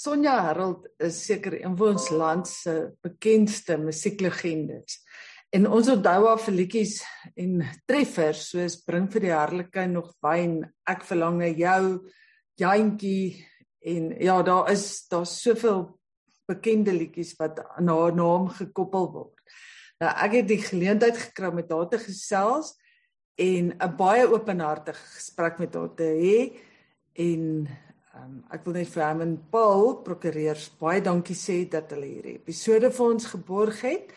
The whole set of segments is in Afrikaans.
Sonja Harold is seker een van ons land se bekendste musieklegendes. En ons onthou haar vir liedjies en treffers soos Bring vir die Herlike nog wyn, Ek verlang na jou, Jantjie en ja, daar is daar soveel bekende liedjies wat aan haar naam gekoppel word. Nou ek het die geleentheid gekry om met haar te gesels en 'n baie openhartige gesprek met haar te hê en Um, ek wil net vir hom en Paul prokureurs baie dankie sê dat hulle hierdie episode vir ons geborg het.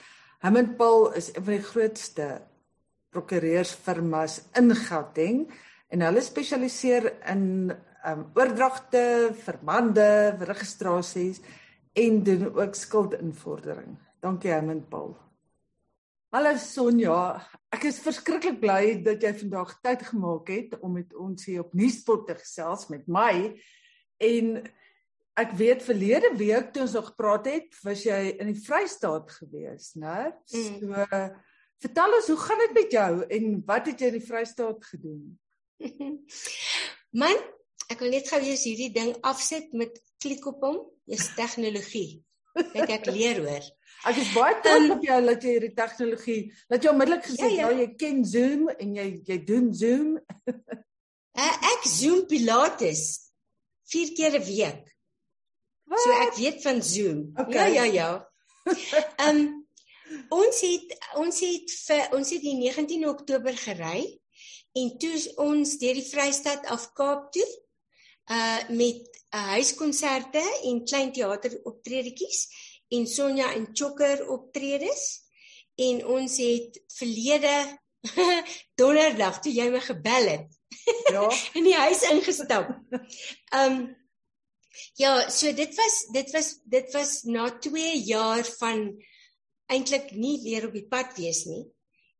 Hom en Paul is een van die grootste prokureursfirmas in Gauteng en hulle spesialiseer in um oordragte, verbande, registrasies en doen ook skuldinvordering. Dankie hom en Paul. Hallo Sonja, ek is verskriklik bly dat jy vandag tyd gemaak het om met ons hier op Nuuspot te gesels met my En ek weet verlede week toe ons nog gepraat het, was jy in die Vrystaat gewees, né? Mm. So mm. vertel ons, hoe gaan dit met jou en wat het jy in die Vrystaat gedoen? Man, ek wil net gou eers hierdie ding afsit met klik op hom. Dis tegnologie. Net ek leer hoor. Ek is baie trots um, op jou dat jy hierdie tegnologie, dat jy onmiddellik gesê ja, ja. ja, jy ken Zoom en jy jy doen Zoom. uh, ek Zoom Pilates 4 keer 'n week. Wat? So ek weet van Zoom. Okay. Ja, ja, ja. Ehm um, ons het ons het vir ons het die 19 Oktober gery en toe ons deur die Vrystaat af Kaap toe uh met uh, huiskonserte en klein teater optredetjies en Sonja en Chokker optredes en ons het verlede donderdag toe jy my gebel het Ja. in die huis ingestap. Um ja, so dit was dit was dit was na 2 jaar van eintlik nie weer op die pad wees nie.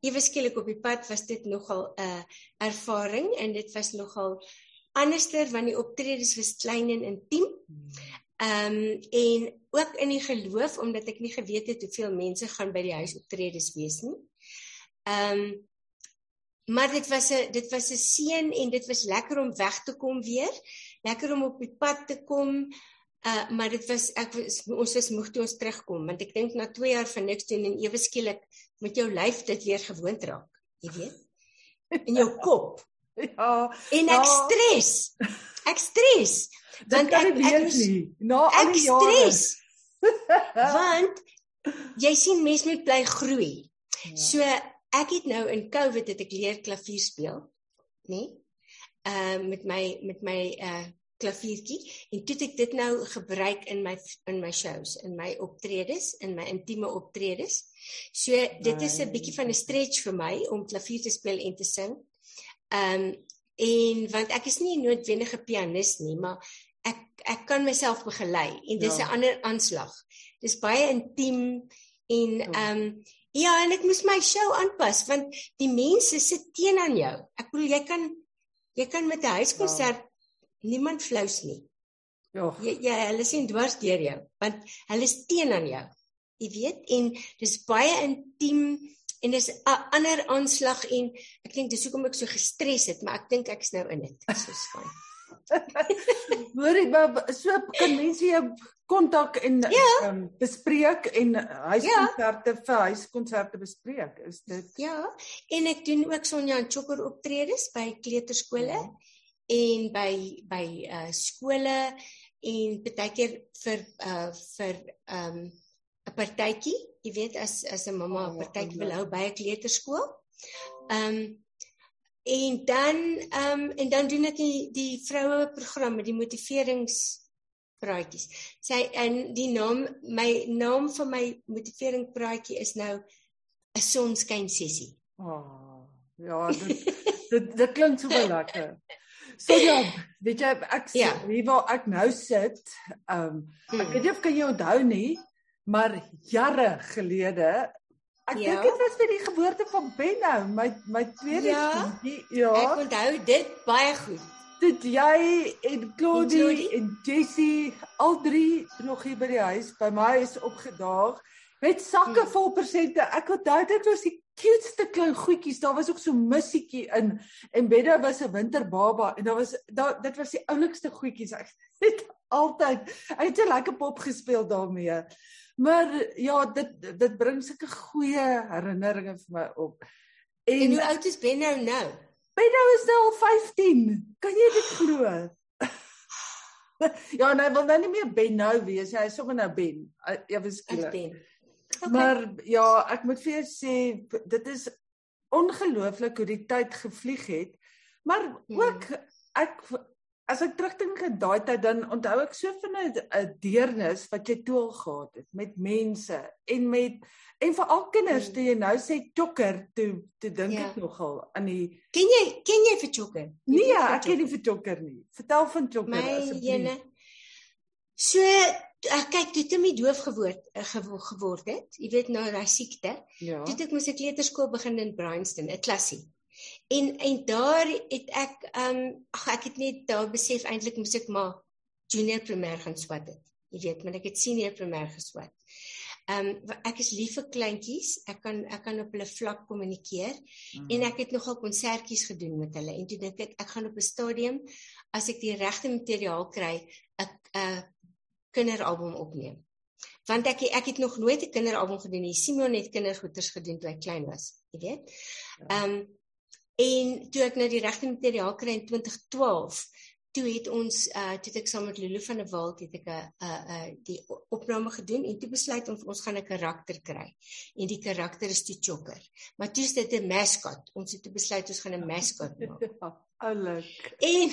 Ewe skielik op die pad was dit nogal 'n uh, ervaring en dit was nogal anderster want die optredes was klein en intiem. Um en ook in die geloof omdat ek nie geweet het hoeveel mense gaan by die huis optredes wees nie. Um Maar dit was 'n dit was 'n seën en dit was lekker om weg te kom weer. Lekker om op die pad te kom. Uh maar dit was ek was ons was moeg toe ons terugkom want ek dink na 2 jaar van niks doen en ewe skielik met jou lyf dit weer gewoond raak, jy weet. In jou kop. ja. En ek ja. stres. Ek stres. Want ek ek weet nie. Na al die jare. Stres. want jy sien mense moet bly groei. Ja. So ek het nou in Covid het ek leer klavier speel, nê? Nee? Ehm uh, met my met my uh klaviertjie en toe ek dit nou gebruik in my in my shows, in my optredes, in my intieme optredes. So dit is 'n bietjie van 'n stretch vir my om klavier te speel en te sing. Ehm um, en want ek is nie 'n noodwendige pianis nie, maar ek ek kan myself begelei en dis 'n ja. ander aanslag. Dis baie intiem en ja. ehm um, Ja, en ek moes my show aanpas want die mense sit teen aan jou. Ek bedoel jy kan jy kan met 'n huiskonsert ja. niemand flous nie. Ja. Jy jy hulle sien dwars deur jou want hulle is teen aan jou. Jy weet en dis baie intiem en dis 'n ander aanslag en ek dink dis hoekom ek so gestres het, maar ek dink ek's nou in dit. So skyn. Hoorie, maar so kan mense jou kontak en ja. um, bespreek en huiskonserte ja. vir huiskonserte bespreek. Is dit? Ja. En ek doen ook Sonja en Chokker optredes by kleuterskole ja. en by by uh skole en baie keer vir uh vir um 'n partytjie, jy weet as as 'n mamma 'n oh, partytjie wil hou by 'n kleuterskool. Um En dan ehm um, en dan doen ek die die vroue programme, die motiverings praatjies. Sy en die naam my naam vir my motivering praatjie is nou 'n sonskyn sessie. Oh, ja, dit dit, dit klink so lekker. So ja, weet jy ek ja. wie waar ek nou sit, ehm um, ek weet nie of kan jy onthou nie, maar jare gelede Ek ja. dink dit was vir die geboorte van Benno, my my tweede ja. kindie. Ja. Ek onthou dit baie goed. Dit jy en Claudie en, en Jessie al drie nog hier by die huis by my is opgedaag met sakke hmm. vol persente. Ek onthou dit was die cutest klein goedjies. Daar was ook so mussietjie in en Benno was 'n winterbaba en daar was daar dit was die oulikste goedjies. Ek het altyd. Hy het 'n lekker pop gespeel daarmee. Maar ja, dit dit bring sulke goeie herinneringe vir my op. En, en hoe oud is Ben nou nou? Ben nou is nou al 15. Kan jy dit glo? ja, nou wil nou nie meer Ben nou wees. Hy is sommer nou Ben. Ja, beskryf. Ben. Okay. Maar ja, ek moet vir jou sê dit is ongelooflik hoe die tyd gevlieg het. Maar hmm. ook ek as ek terugdink aan daai tyd dan onthou ek so van 'n deernis wat jy toe al gehad het met mense en met en veral kinders hmm. toe jy nou sê chokker toe toe dink ja. ek nogal aan die Ken jy ken jy vir chokker? Nee, vir ek ken nie vir chokker nie. Vertel van chokker asseblief. So ek kyk toe Timmy doof geword uh, geword het. Jy weet nou daai siekte. Ja. Toe ek mos 'n kleuterskool begin in Bryanston, 'n klassie. En en daar het ek ehm um, ag ek het net daar besef eintlik moet ek maar junior primêr gaan swat het. Jy weet, maar ek het senior primêr geswat. Ehm um, ek is lief vir kleintjies. Ek kan ek kan op hulle vlak kommunikeer mm. en ek het nogal konsertjies gedoen met hulle. En toe dink ek ek gaan op 'n stadium as ek die regte materiaal kry, 'n 'n kinderalbum opneem. Want ek ek het nog nooit 'n kinderalbum gedoen nie. Simon het kindergoeters gedoen toe hy klein was, jy weet. Ja. Ehm um, En toe ek nou die regte materiaal kry in 2012, toe het ons uh toe ek saam met Lulu van der Walt het ek 'n uh uh die opname gedoen en toe besluit ons ons gaan 'n karakter kry. En die karakter is die Chokker. Maar toe is dit 'n mascot. Ons het toe besluit ons gaan 'n mascot maak. Oulik. en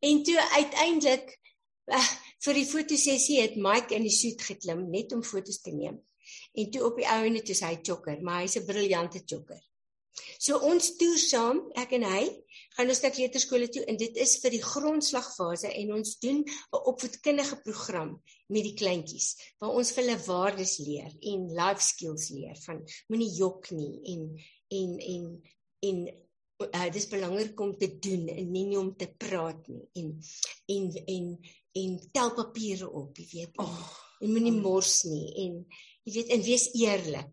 en toe uiteindelik uh, vir die fotosessie het Mike in die soet geklim net om fotos te neem. En toe op die ou en dit is hy Chokker, maar hy's 'n briljante Chokker. So ons toer saam, ek en hy, gaan ons na kleuterskole toe en dit is vir die grondslagfase en ons doen 'n opvoedkundige program met die kleintjies waar ons vir hulle waardes leer en life skills leer van moenie jok nie en en en en uh, dis belangrik om te doen en nie net om te praat nie en en en en tel papiere op, jy weet. Oh, en moenie mors nie en jy weet en wees eerlik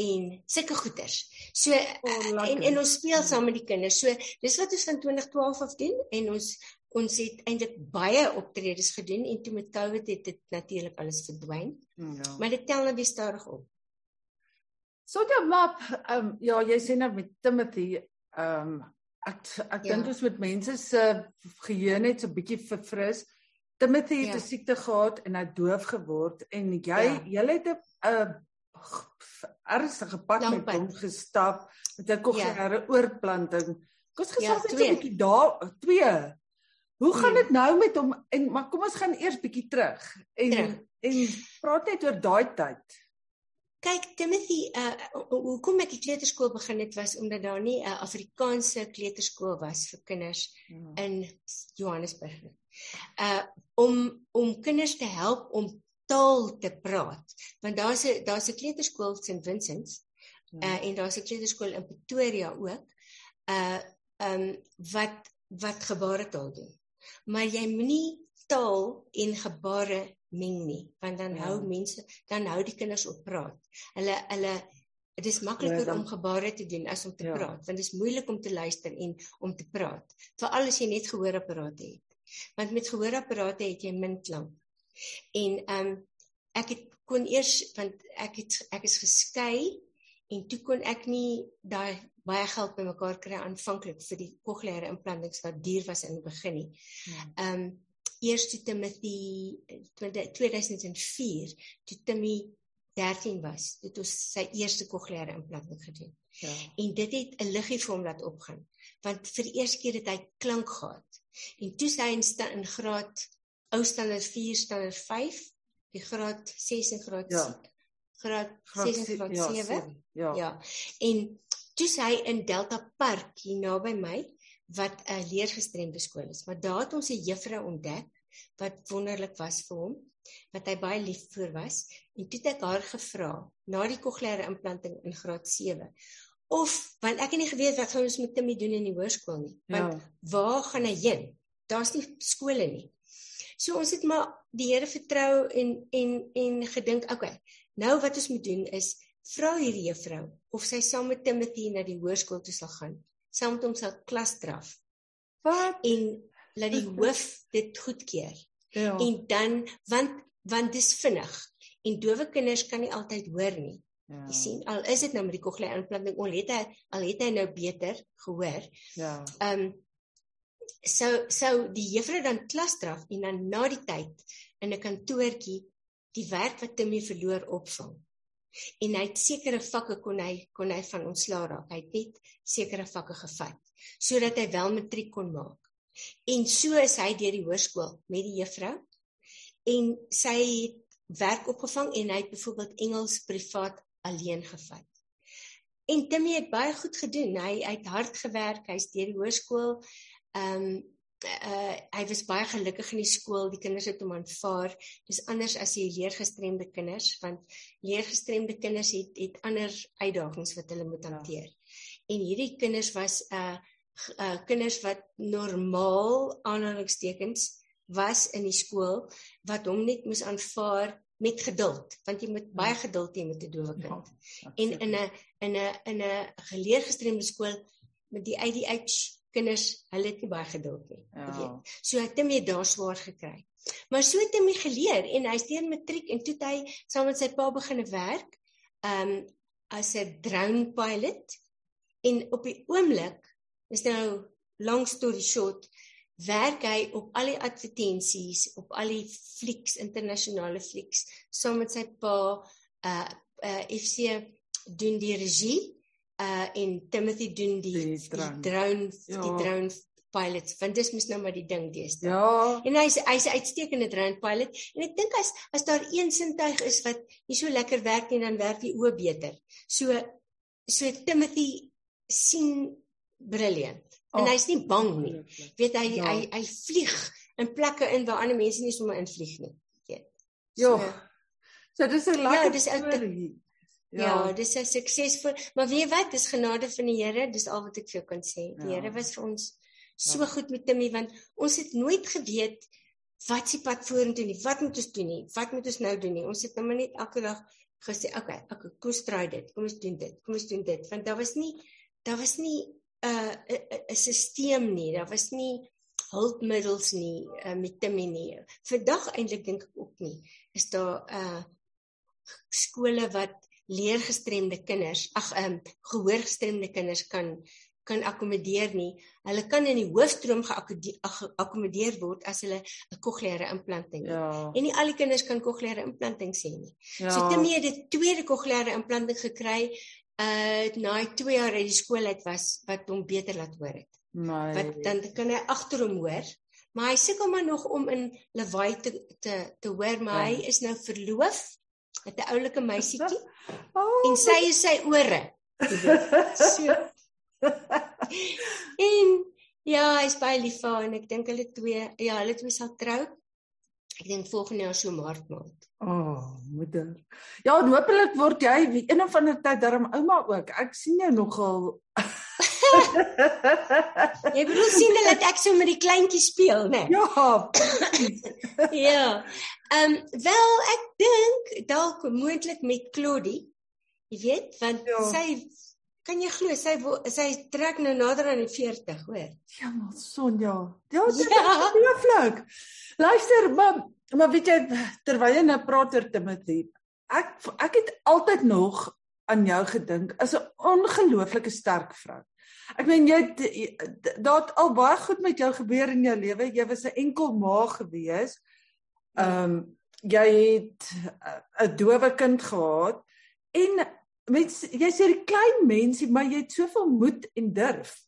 en sulke goeters. So oh, en en ons speel saam met die kinders. So dis wat ons van 2012 af doen en ons ons het eintlik baie optredes gedoen en toe met Covid het dit natuurlik alles verdwyn. Ja. Maar dit tel nou weer stadig op. So ja, ehm um, ja, jy sê nou met Timothy, ehm um, ek ek ja. dink ons met mense se geheue net so bietjie verfris. Timothy het 'n ja. siekte gehad en hy doof geword en jy ja. jy het 'n ernstige pad met hom gestap met 'n kokleaire ja. oorplanting. Kom ons gesels net 'n bietjie daar twee. Hoe gaan dit nou met hom en maar kom ons gaan eers bietjie terug en terug. en praat net oor daai tyd. Kyk Timothy, uh hoekom ek die kleuterskool begin het was omdat daar nie 'n uh, Afrikaanse kleuterskool was vir kinders hmm. in Johannesburg nie. Uh om om kinders te help om taal te praat. Want daar's 'n daar's 'n kleuterskool St Vincent's hmm. uh, en daar's 'n kleuterskool in Pretoria ook. Uh um wat wat gebaretaal doen. Maar jy moenie taal en gebare meng nie, want dan ja. hou mense dan hou die kinders op praat. Hulle hulle dit is makliker ja, dan, om gebare te doen as om te ja. praat, want dit is moeilik om te luister en om te praat. Veral as jy net gehoorapparate het. Want met gehoorapparate het jy min klank. En ehm um, ek het kon eers want ek het ek is geskei en toe kon ek nie daai baie geld bymekaar kry aanvanklik vir die kokleaire implantings wat duur was in die begin nie. Ja. Ehm um, eers toe Timothy 2004 toe Timmy 13 was, het ons sy eerste kokleaire implanting gedoen. Ja. En dit het 'n liggie vir hom laat opgaan want vir die eerste keer het hy klank gehad. En toe sy in, in graad ou standaard 4 standaard 5 die graad 6 en graad ja. 7 graad 6 en graad 7 ja, ja. Ja. En toe sy in Delta Park hier naby my wat 'n leergestremde skool is. Maar daar het ons 'n juffrou ontdek wat wonderlik was vir hom wat hy baie lief vir was. En toe het ek haar gevra na die kokleaire implanting in graad 7 of want ek het nie geweet wat gaan ons met Timmy doen in die hoërskool nie. Want ja. waar gaan hy heen? Daar's nie skole nie So ons het maar die Here vertrou en en en gedink, okay, nou wat ons moet doen is vra hierdie juffrou of sy saam met Timothy na die hoërskool toe sal gaan, saam met hom sal klas draf. Wat? En laat die hoof dit goedkeur. Ja. En dan want want dis vinnig. En dowe kinders kan nie altyd hoor nie. Ja. Jy sien, al is dit nou met die cochlear implanting, al het hy al het hy nou beter gehoor. Ja. Ehm um, so so die juffrou dan klasdraf en dan na die tyd in 'n kantoortjie die werk wat Timmy verloor opvang. En hy het sekere vakke kon hy kon hy van ontslaa raak. Hy het net sekere vakke gevat sodat hy wel matriek kon maak. En so is hy deur die hoërskool met die juffrou. En sy het werk opgevang en hy het byvoorbeeld Engels privaat alleen gevat. En Timmy het baie goed gedoen. Hy, hy het hard gewerk. Hy's deur die hoërskool. Ehm um, uh hy was baie gelukkig in die skool. Die kinders het hom aanvaar. Dis anders as die leergestremde kinders want leergestremde kinders het het ander uitdagings wat hulle moet ja. hanteer. Ja. En hierdie kinders was uh uh kinders wat normaal aanhalingstekens was in die skool wat hom net moes aanvaar met geduld want jy moet baie geduld hê met 'n dowe ja, kind. Ja, en in 'n in 'n in 'n geleergestremde skool met die ADH kinders, hulle het nie baie geduld nie. Ja. Weet. So het hom daar swaar gekry. Maar so het hy my geleer en hy steen matriek en toe hy saam met sy pa begine werk um as 'n drone pilot en op die oomblik is nou long story short werk hy op al die advertensies, op al die flieks, internasionale flieks, saam met sy pa uh uh FC doen die regie uh en Timothy doen die die drone die drone, ja. die drone pilots. Want dis mos nou maar die ding deesdae. Ja. En hy's hy's 'n uitstekende drone pilot en ek dink as as daar een sintuig is wat nie so lekker werk nie, dan werk die oë beter. So so Timothy sien brilliant. En oh, hy's nie bang nie. Weet hy ja. hy hy vlieg in plekke in waar ander mense nie sommer invlieg nie. Weet. Ja. So dis 'n lekker Ja, dis storie. Ja, ja dis 'n suksesvol, maar weet jy wat, dis genade van die Here, dis al wat ek vir jou kan sê. Die ja. Here was vir ons so ja. goed met Timmy want ons het nooit geweet wat se pad vorentoe nie. Wat moet ons doen nie? Wat moet ons nou doen nie? Ons het nou net elke dag gesê, okay, ek kom stry dit. Kom ons doen dit. Kom ons doen dit. Want daar was nie daar was nie 'n 'n stelsel nie. Daar was nie hulpmiddels nie uh, met Timmy nie. Vandag eintlik dink ek ook nie. Is daar uh skole wat leergestremde kinders, ag ehm um, gehoorgestremde kinders kan kan akkommodeer nie. Hulle kan in die hoofstroom geakkommodeer word as hulle 'n kokleaire implanting het. Ja. En nie al die kinders kan kokleaire implanting sê nie. Ja. So Timmy het die tweede kokleaire implanting gekry uh na 2 jaar uit die skool uit was wat hom beter laat hoor het. My. Wat dan kan hy agter hom hoor. Maar hy sukkel maar nog om in lawaai te te te hoor, maar ja. hy is nou verloof met 'n oulike meisietjie. oh, en sy is sy ore. so. en ja, hy's baie lief vir haar en ek dink hulle twee, ja, hulle twee sal trou. Ek dink volgende jaar so maart maand. O, oh, moeder. Ja, hopelik word jy een of ander tyd darm ouma ook. Ek sien jou nogal. jy bedoel sien hulle dat ek so met die kleintjies speel, né? Nee? Ja. ja. Ehm um, wel ek dink dalk moontlik met Claudie. Jy weet, want ja. sy kan jy glo sy sy trek nou nader aan die 40, hoor. Ja, Sonja. Ja, dit ja. is ongelooflik. Luister, maar maar weet jy terwyl jy nou praat oor Timothy, ek ek het altyd nog aan jou gedink as 'n ongelooflike sterk vrou. Ek meen jy daar het al baie goed met jou gebeur in jou lewe. Jy was 'n enkel ma gewees. Ehm um, jy het 'n dowe kind gehad en mens jy sê die klein mensie, maar jy het soveel moed en durf.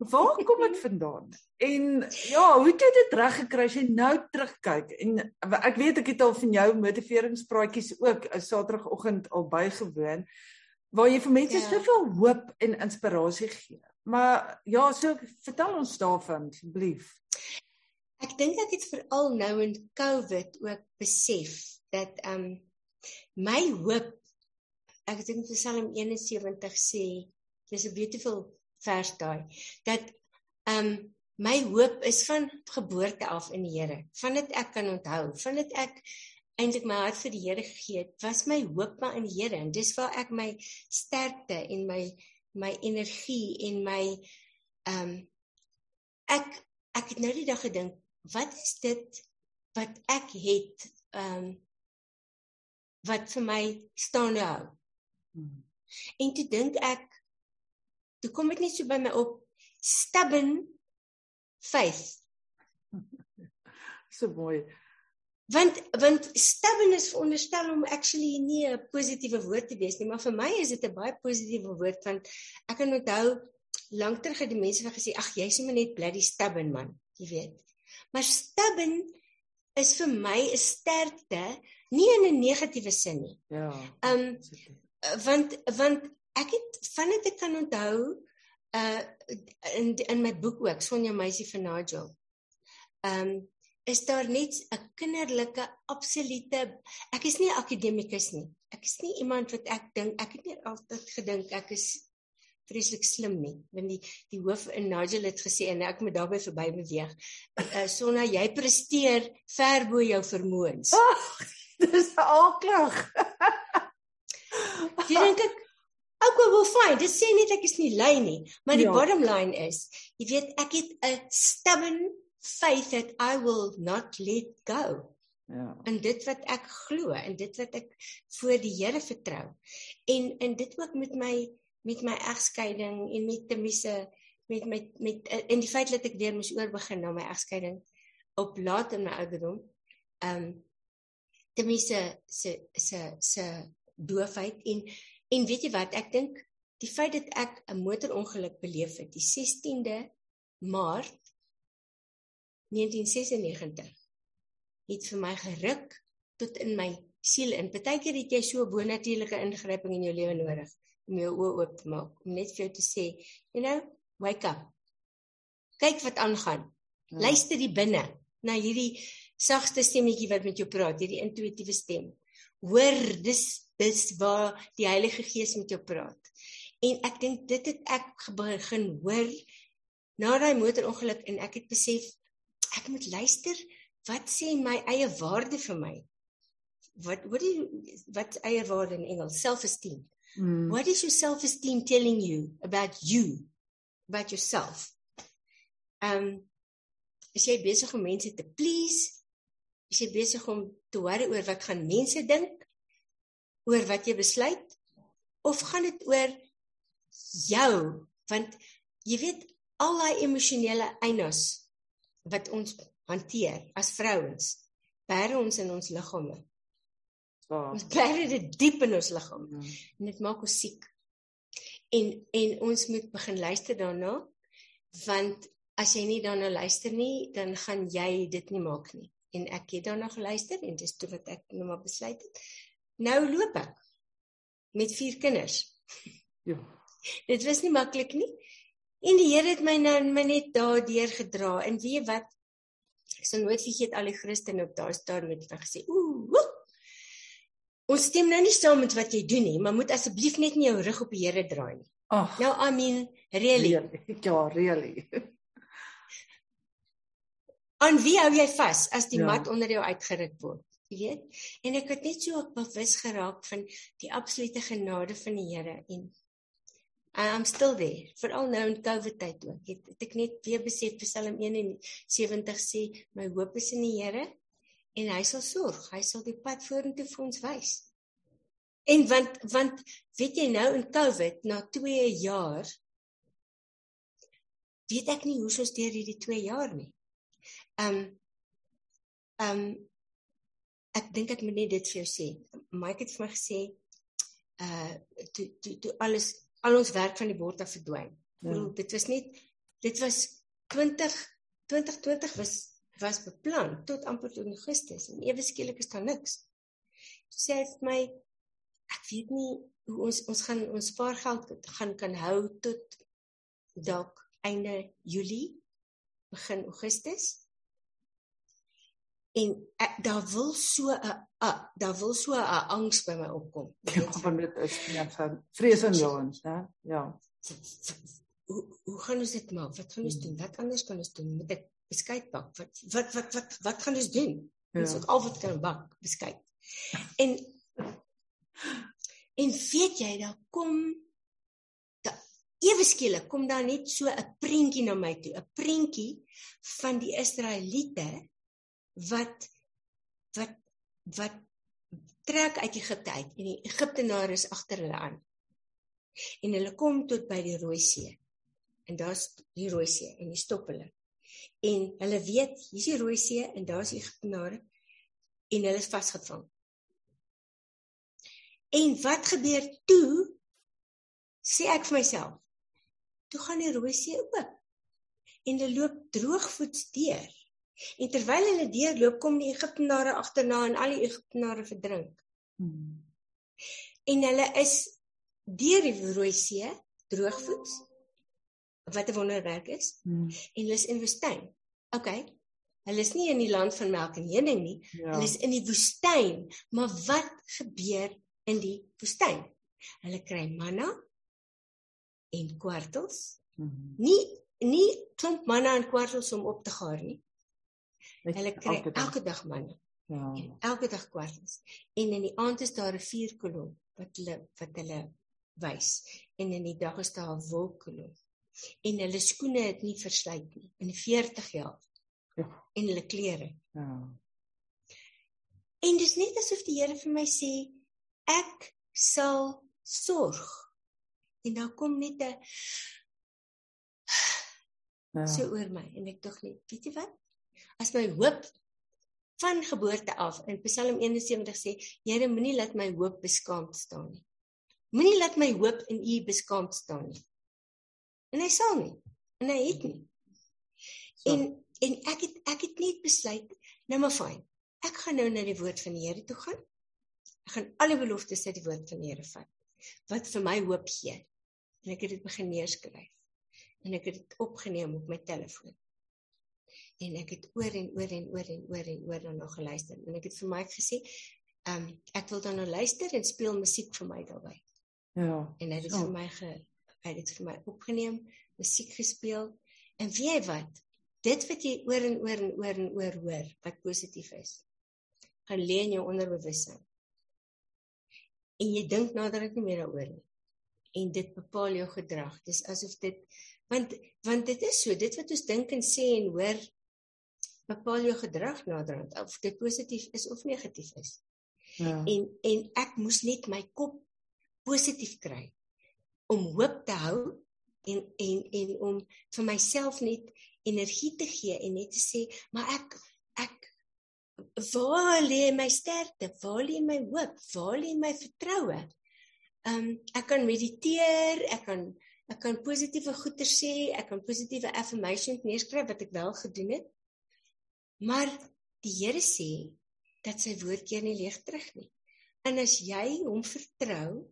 Waar kom dit vandaan? En ja, hoe het jy dit reg gekry as jy nou terugkyk? En ek weet ek het al van jou motiveringspraatjies ook 'n Saterdagoggend al bygewoon waar jy vir mense ja. soveel hoop en inspirasie gee. Maar ja, so vertel ons daarvan asseblief. Ek dink ek het veral nou in COVID ook besef dat ehm um, my hoop ek dink Psalm 71 sê dis 'n beautiful vers daai dat ehm um, my hoop is van geboorte af in die Here. Vandat ek kan onthou, vandat ek eintlik my hart vir die Here gegee het, was my hoop maar in die Here en dis waar ek my sterkte en my my energie en my ehm um, ek ek het nou die dag gedink, wat is dit wat ek het ehm um, wat vir my staande hou. Hmm. En toe dink ek toe kom dit net so by my op stubborn faith. so mooi. Want want stubborn is veronderstel om actually nie 'n positiewe woord te wees nie, maar vir my is dit 'n baie positiewe woord want ek kan onthou lank terug het die mense vir gesê ag jy's sommer net bloody stubborn man, jy weet. Maar stubborn is vir my 'n sterkte, nie in 'n negatiewe sin nie. Ja. Um want want ek het van dit ek kan onthou uh in in my boek ook Sonja Meisie van Nigel. Um is daar net 'n kinderlike absolute ek is nie 'n akademikus nie. Ek is nie iemand wat ek dink ek het nie altyd gedink ek is vreeslik slim nie. Want die die hoof in Nigel het gesê en ek moet daarby verby beweeg. Uh, Sonna, jy presteer ver bo jou vermoëns. Oh, dis alklag. Jy dink ek ook wel wel fyn. Dit sê net ek is nie lui nie, maar die ja. bottom line is, jy weet ek het 'n stubborn faith that I will not let go. Ja. En dit wat ek glo en dit wat ek voor die Here vertrou. En en dit ook met my met my egskeiding en met Temisse met met met in die feit dat ek weer moes oorbegin na my egskeiding op laat in my ouderdom. Ehm um, Temisse se se se doofheid en en weet jy wat ek dink die feit dat ek 'n motorongeluk beleef het die 16de Maart 1996 het vir my geruk tot in my siel in. Partykeer het jy so 'n bonatuurlike ingryping in jou lewe nodig om jou oë oop te maak om net vir jou te sê, you know, wake up. Kyk wat aangaan. Ja. Luister die binne na hierdie sagte stemmetjie wat met jou praat, hierdie intuïtiewe stem. Hoor, dis dis waar die Heilige Gees met jou praat. En ek dink dit het ek begin hoor na daai motorongeluk en ek het besef ek moet luister wat sê my eie waarde vir my. Wat wat die wat eie waarde in Engels self-esteem. Mm. What is your self-esteem telling you about you, about yourself? Um is jy besig om mense te please? Is jy besig om te worry oor wat gaan mense dink? Oor wat jy besluit? Of gaan dit oor jou? Want jy weet al daai emosionele einas wat ons hanteer as vrouens, bære ons in ons liggame. Oh. Ons bly dit diep in ons liggaam. Mm. En dit maak ons siek. En en ons moet begin luister daarna want as jy nie daarna luister nie, dan gaan jy dit nie maak nie. En ek het daarna geluister en dis toe wat ek nou maar besluit het. Nou loop ek met vier kinders. Ja. Dit was nie maklik nie. En die Here het my nou my net daardeur gedra. En weet wat? Ek sal nooit vergeet al die Christene op daai stadium het gesê, "Ooh, Ons stem nou nie saam met wat jy doen nie, maar moet asseblief net nie jou rug op die Here draai nie. Ag. Nou I mean, really? really? Ja, really. En wie hou jy vas as die ja. mat onder jou uitgeruk word? Jy weet? En ek het net so bewus geraak van die absolute genade van die Here en I'm still there. Veral nou in COVID tyd ook. Het, het ek net weer besef Psalm 71 sê my hoop is in die Here en hy sal sorg. Hy sal die pad vorentoe vir ons wys. En want want weet jy nou in Covid na 2 jaar weet ek nie hoe sou steur hierdie 2 jaar nie. Um um ek dink ek moet net dit vir jou sê. Mike het vir my gesê uh toe toe toe alles al ons werk van die bord af verdwyn. Ja. Dit was net dit was 20 2020 was was beplan tot amper tot Augustus en ewe skielik is daar niks. So sê hy vir my ek weet nie hoe ons ons gaan ons spaargeld gaan kan hou tot dalk einde Julie begin Augustus. En ek, daar wil so 'n daar wil so 'n angs by my opkom. Ja, van dit is ja, van vrees in jou ons, hè? Ja. Hoe hoe gaan ons dit maak? Wat gaan ons doen? Wat anders kan ons doen? Moet ek beskuit bak. Wat wat wat wat wat gaan ons doen? Ja. Ons het al wat kan bak, beskuit. En en weet jy, daar kom ewe skielik kom daar net so 'n prentjie na my toe, 'n prentjie van die Israeliete wat wat wat trek uit Egipte uit en die Egiptenare is agter hulle aan. En hulle kom tot by die Rooi See. En daar's die Rooi See en hulle stop hulle. En hulle weet, hier's die Rooi See en daar's Egiptenare en hulle is vasgevang. En wat gebeur toe? Sê ek vir myself. Toe gaan die Rooi See oop. En hulle loop droogvoets deur. En terwyl hulle deurloop, kom die Egiptenare agterna en al die Egiptenare verdrink. Hmm. En hulle is deur die Rooi See droogvoets. Wat 'n wonderwerk is. Hmm. En hulle is in woestyn. OK. Hulle is nie in die land van melk en honing nie. Ja. Hulle is in die woestyn. Maar wat gebeur in die woestyn. Hulle kry manna en kwartels. Mm -hmm. Nie nie klomp manna en kwartels om op te gaar nie. Hulle kry elke dag, elke dag manna. Ja. En elke dag kwartels. En in die aand is daar 'n vuurkolom wat hulle wat hulle wys. En in die dag is daar 'n wolkkolom. En hulle skoene het nie verslyt nie in 40 jaar. Ja. En hulle klere. Ja. En dis net asof die Here vir my sê, ek sal sorg. En dan kom net 'n ja. so oor my en ek dink net, weet jy wat? As my hoop van geboorte af in Psalm 71 sê, Here moenie laat my hoop beskaamd staan nie. Moenie laat my hoop in U beskaamd staan nie. En hy sal nie. En hy het nie. So. En en ek het ek het net besluit, nou maar fyn. Ek gaan nou na die woord van die Here toe gaan Ek gaan alle beloftes uit die woord van die Here vat. Wat vir my hoop gee. En ek het dit begin neerskryf. En ek het dit opgeneem op my telefoon. En ek het oor en oor en oor en oor en oor dan nog geluister. En ek het vir my gesê, ehm um, ek wil dan nou luister en speel musiek vir my daarbey. Ja. En hy het dit vir my ge hy het vir my opgeneem, musiek gespeel. En weet jy wat? Dit wat jy oor en oor en oor en oor hoor wat positief is, gaan lê in jou onderbewussyn en jy dink naderhand nie meer daaroor nie. En dit bepaal jou gedrag. Dis asof dit want want dit is so, dit wat ons dink en sê en hoor bepaal jou gedrag naderhand of dit positief is of negatief is. Ja. En en ek moes net my kop positief kry om hoop te hou en en en om vir myself net energie te gee en net te sê maar ek ek waar lê my sterkte? Waar lê my hoop? Waar lê my vertroue? Ehm um, ek kan mediteer, ek kan ek kan positiewe goeie sê, ek kan positiewe affirmations neerskryf wat ek wel gedoen het. Maar die Here sê dat sy woord keer nie leeg terug nie. En as jy hom vertrou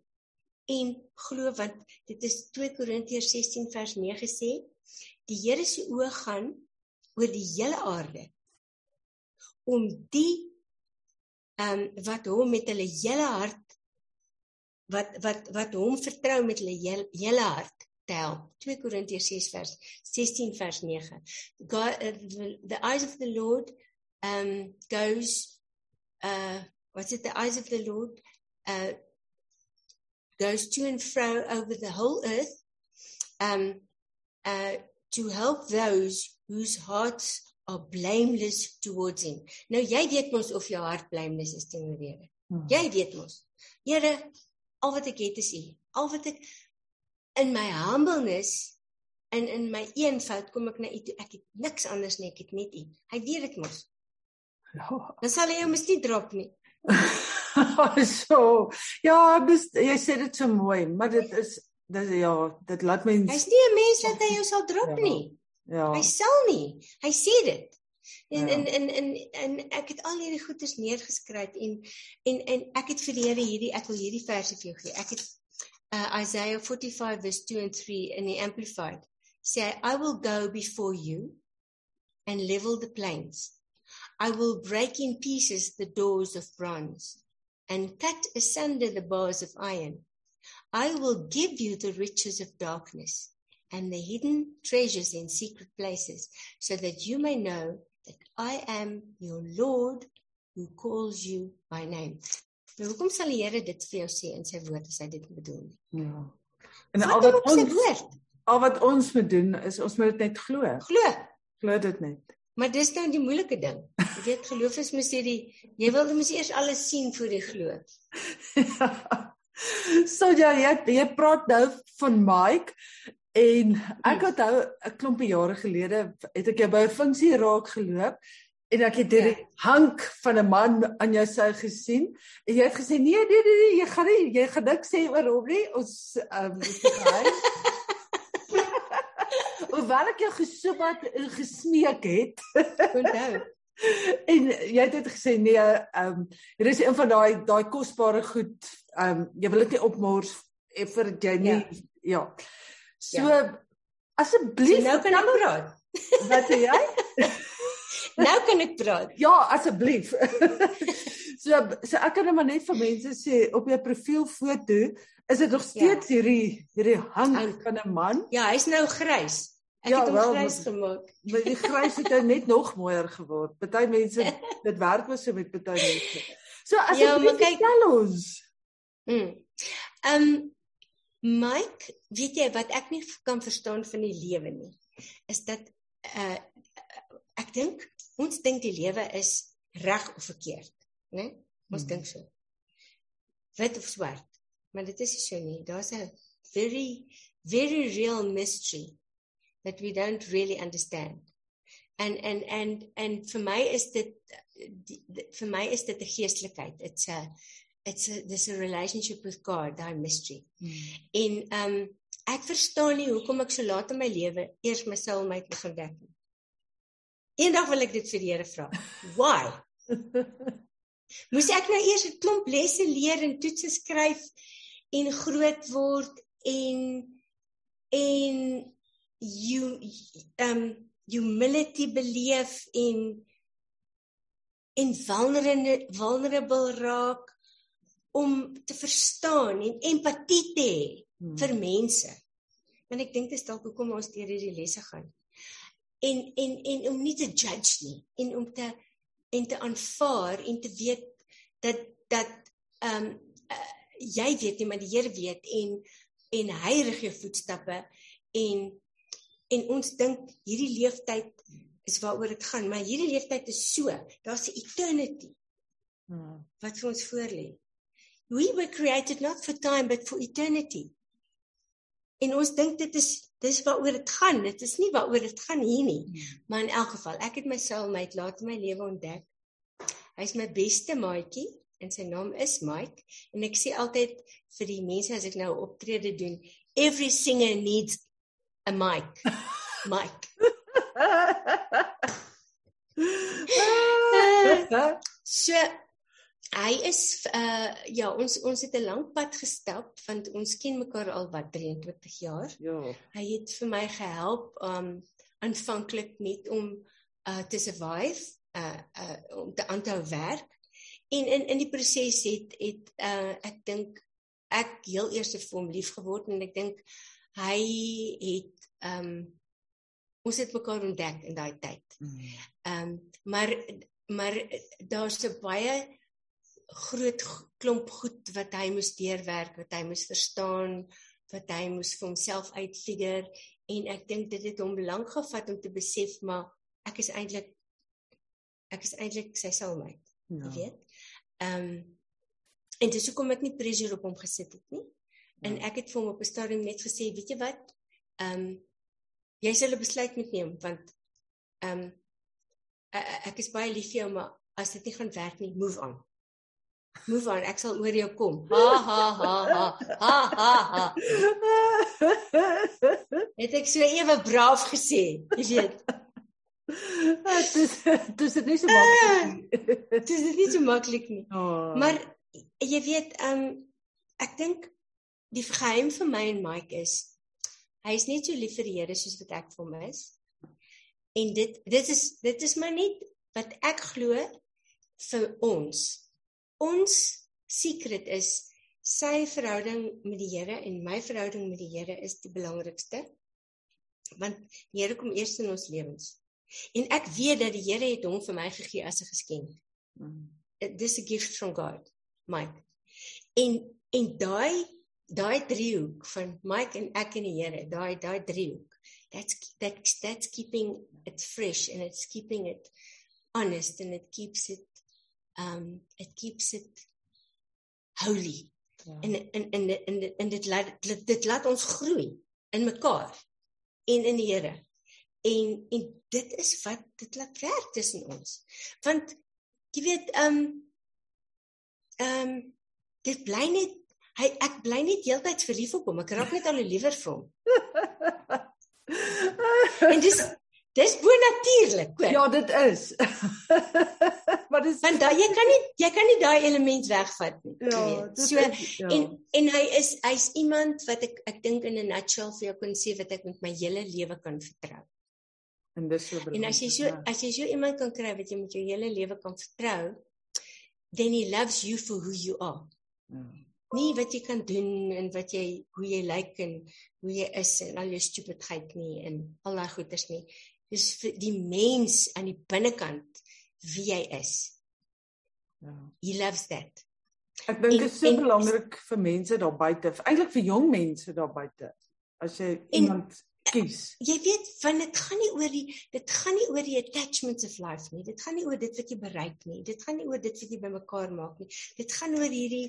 en glo wat dit is 2 Korintiërs 16 vers 9 sê, die Here se oë gaan oor die hele aarde om die ehm um, wat hom met hulle hele hart wat wat wat hom vertrou met hulle hele, hele hart te help. 2 Korintiërs 6 vers 16 vers 9. God uh, the, the eyes of the Lord um goes uh what's it the eyes of the Lord uh goes to and fro over the whole earth um uh to help those whose hearts are blameless towards him. Nou jy weet mos of jou hart blameless is teenoor die Here. Hmm. Jy weet mos. Here, al wat ek het is U. Al wat ek in my humbleness en in my eenvoud kom ek na U toe. Ek het niks anders nie, ek het net U. Hy weet dit mos. Ja. Dan sal hy jou mos nie drop nie. so. Ja, dis jy sê dit so mooi, maar dit is dis ja, dit laat my Hy's nie 'n mens dat hy jou sal drop ja. nie. Ja. Hy sal nie. Hy sê dit. En in in in en ek het al hierdie goeders neergeskryf en en en ek het vir die Here hierdie ek wil hierdie verse vir jou gee. Ek het uh, Isaiah 45 verse 2 and 3 in the amplified say, I will go before you and level the plains. I will break in pieces the doors of bronze and cut asunder the bars of iron. I will give you the riches of darkness and the hidden treasures in secret places, so that you may know that I am your Lord who calls you by name. Nou hoekom sal die Here dit vir jou sê in sy woord as hy dit bedoel? Ja. En wat al wat ons woord? al wat ons moet doen is ons moet dit net glo. Glo. Glo dit net. Maar dis nou die moeilike ding. Jy weet geloof is mos hierdie jy wil mos eers alles sien voor jy glo. so ja, jy jy praat nou van Mike en ek het nou 'n klompie jare gelede het ek jou by 'n funksie raak geloop en ek het hierdie ja. hank van 'n man aan jou sy gesien en jy het gesê nee nee nee, nee jy gaan nie jy gaan niks sê oor hom nie ons ehm um, Hoewel ek jou gesoek het en gesmeek het. Onthou. en jy het dit gesê nee, ehm um, hier is een van daai daai kosbare goed. Ehm um, jy wil dit nie opmors vir jy nie. Ja. ja. So ja. asseblief so nou kan ek praat. Wat sê jy? nou kan ek praat. Ja, asseblief. so so ek kan net maar net vir mense sê op jou profielfoto is dit nog ja. steeds ja. hierdie hierdie hang van 'n man. Ja, hy's nou grys. Ek ja, het hom wel, grys gemaak. Maar die grys het nou net nog mooier geword. Party mense dit werk mos so met party mense. So as ja, jy kyk tel ons. Mm. Ehm um, Mike, weet jy wat ek nie kan verstaan van die lewe nie, is dat uh ek dink ons dink die lewe is reg of verkeerd, né? Ons hmm. dink so. Wit of swart. Maar dit is nie so nie. Daar's 'n very very real mystery that we don't really understand. And and and and vir my is dit vir my is dit 'n geestelikheid. It's a it's a this a relationship with God, daai mystery. Hmm. En um ek verstaan nie hoekom ek so laat in my lewe eers my soulmate begin dek nie. Eendag wil ek dit vir die Here vra. Why? Moes ek nou eers 'n klomp lesse leer en toetse skryf en groot word en en you um humility beleef en en vulnerable vulnerable raak om te verstaan en empatie te hê hmm. vir mense. Want ek dink dit is dalk hoekom ons deur hierdie lesse gaan. En en en om nie te judge nie en om te en te aanvaar en te weet dat dat ehm um, uh, jy weet nie maar die Here weet en en hy rig jou voetstappe en en ons dink hierdie leeftyd is waaroor dit gaan, maar hierdie leeftyd is so, daar's 'n eternity. Hmm. Wat vir ons voorlê. We were created not for time but for eternity. En ons dink dit is dis waaroor dit gaan. Dit is nie waaroor dit gaan hier nie. Hmm. Maar in elk geval, ek het my soulmate laat in my lewe ontdek. Hy's my beste maatjie en sy naam is Mike en ek sê altyd vir die mense as ek nou optrede doen, every singer needs a mic. mic. so hy is uh ja, ons ons het 'n lang pad gestap want ons ken mekaar al wat 23 jaar. Ja. Hy het vir my gehelp um aanvanklik net om uh te survive, uh uh om te aanhou werk. En in in die proses het het uh ek dink ek heel eers vir hom lief geword en ek dink hy het um, ons het mekaar ontdek in daai tyd. Mm. Ehm um, maar maar daar's 'n baie groot klomp goed wat hy moes deurwerk, wat hy moes verstaan, wat hy moes vir homself uitfigure en ek dink dit het hom lank gevat om te besef maar ek is eintlik ek is eintlik sy soulmate. Ja. Jy weet. Ehm um, en dis hoekom ek nie pressure op hom gesit het nie. En ja. ek het vir hom op 'n stadium net gesê, weet jy wat? Ehm um, jy sal 'n besluit moet neem want ehm um, ek is baie lief vir jou maar as dit nie gaan werk nie, move on. Move on, ek sal oor jou kom. Ha ha ha ha. Ha ha ha. Het ek so ewe braaf gesê, jy weet. Dit dis dit nie so maklik nie. Dit is nie so maklik nie. Oh. Maar jy weet, ehm um, ek dink die geheim vir my en Mike is Hy is net so lief vir die Here soos wat ek vir hom is. En dit dit is dit is maar net wat ek glo vir ons. Ons secret is sy verhouding met die Here en my verhouding met die Here is die belangrikste. Want die Here kom eers in ons lewens. En ek weet dat die Here het hom vir my gegee as 'n geskenk. Mm. This a gift from God, Mike. En en daai daai driehoek van Mike en ek en die Here, daai daai driehoek that's that's that's keeping it fresh and it's keeping it honest and it keeps it um it keeps it holy. Ja. En en en en en dit laat dit, laat ons groei in mekaar en in die Here. En en dit is wat dit laat werk tussen ons. Want jy weet um ehm um, dit bly net hy ek bly net heeltyd verlief op hom. Ek raak net al liewer vir hom. en dis dis bo natuurlik, hoor. Ja, dit is. maar dis want daai jy kan nie jy kan nie daai element wegvat nie. Ja, so is, ja. en en hy is hy's iemand wat ek ek dink in 'n nutshell vir jou kon sê wat ek met my hele lewe kan vertrou. En dis so En as jy so ja. as jy so iemand kan kry wat jy met jou hele lewe kan vertrou, then he loves you for who you are. Ja. Nie wat jy kan doen en wat jy hoe jy lyk en hoe jy is en al jou stupidheid nie en al daai goeters nie. Dis vir die mens aan die binnekant wie jy is. Ja. He loves that. Ek dink dit is so en, belangrik vir mense daar buite, eintlik vir jong mense daar buite. As jy en, iemand kies. Jy weet, van dit gaan nie oor die dit gaan nie oor die attachments of life nie. Dit gaan nie oor dit wat jy bereik nie. Dit gaan nie oor dit wat jy bymekaar maak nie. Dit gaan oor hierdie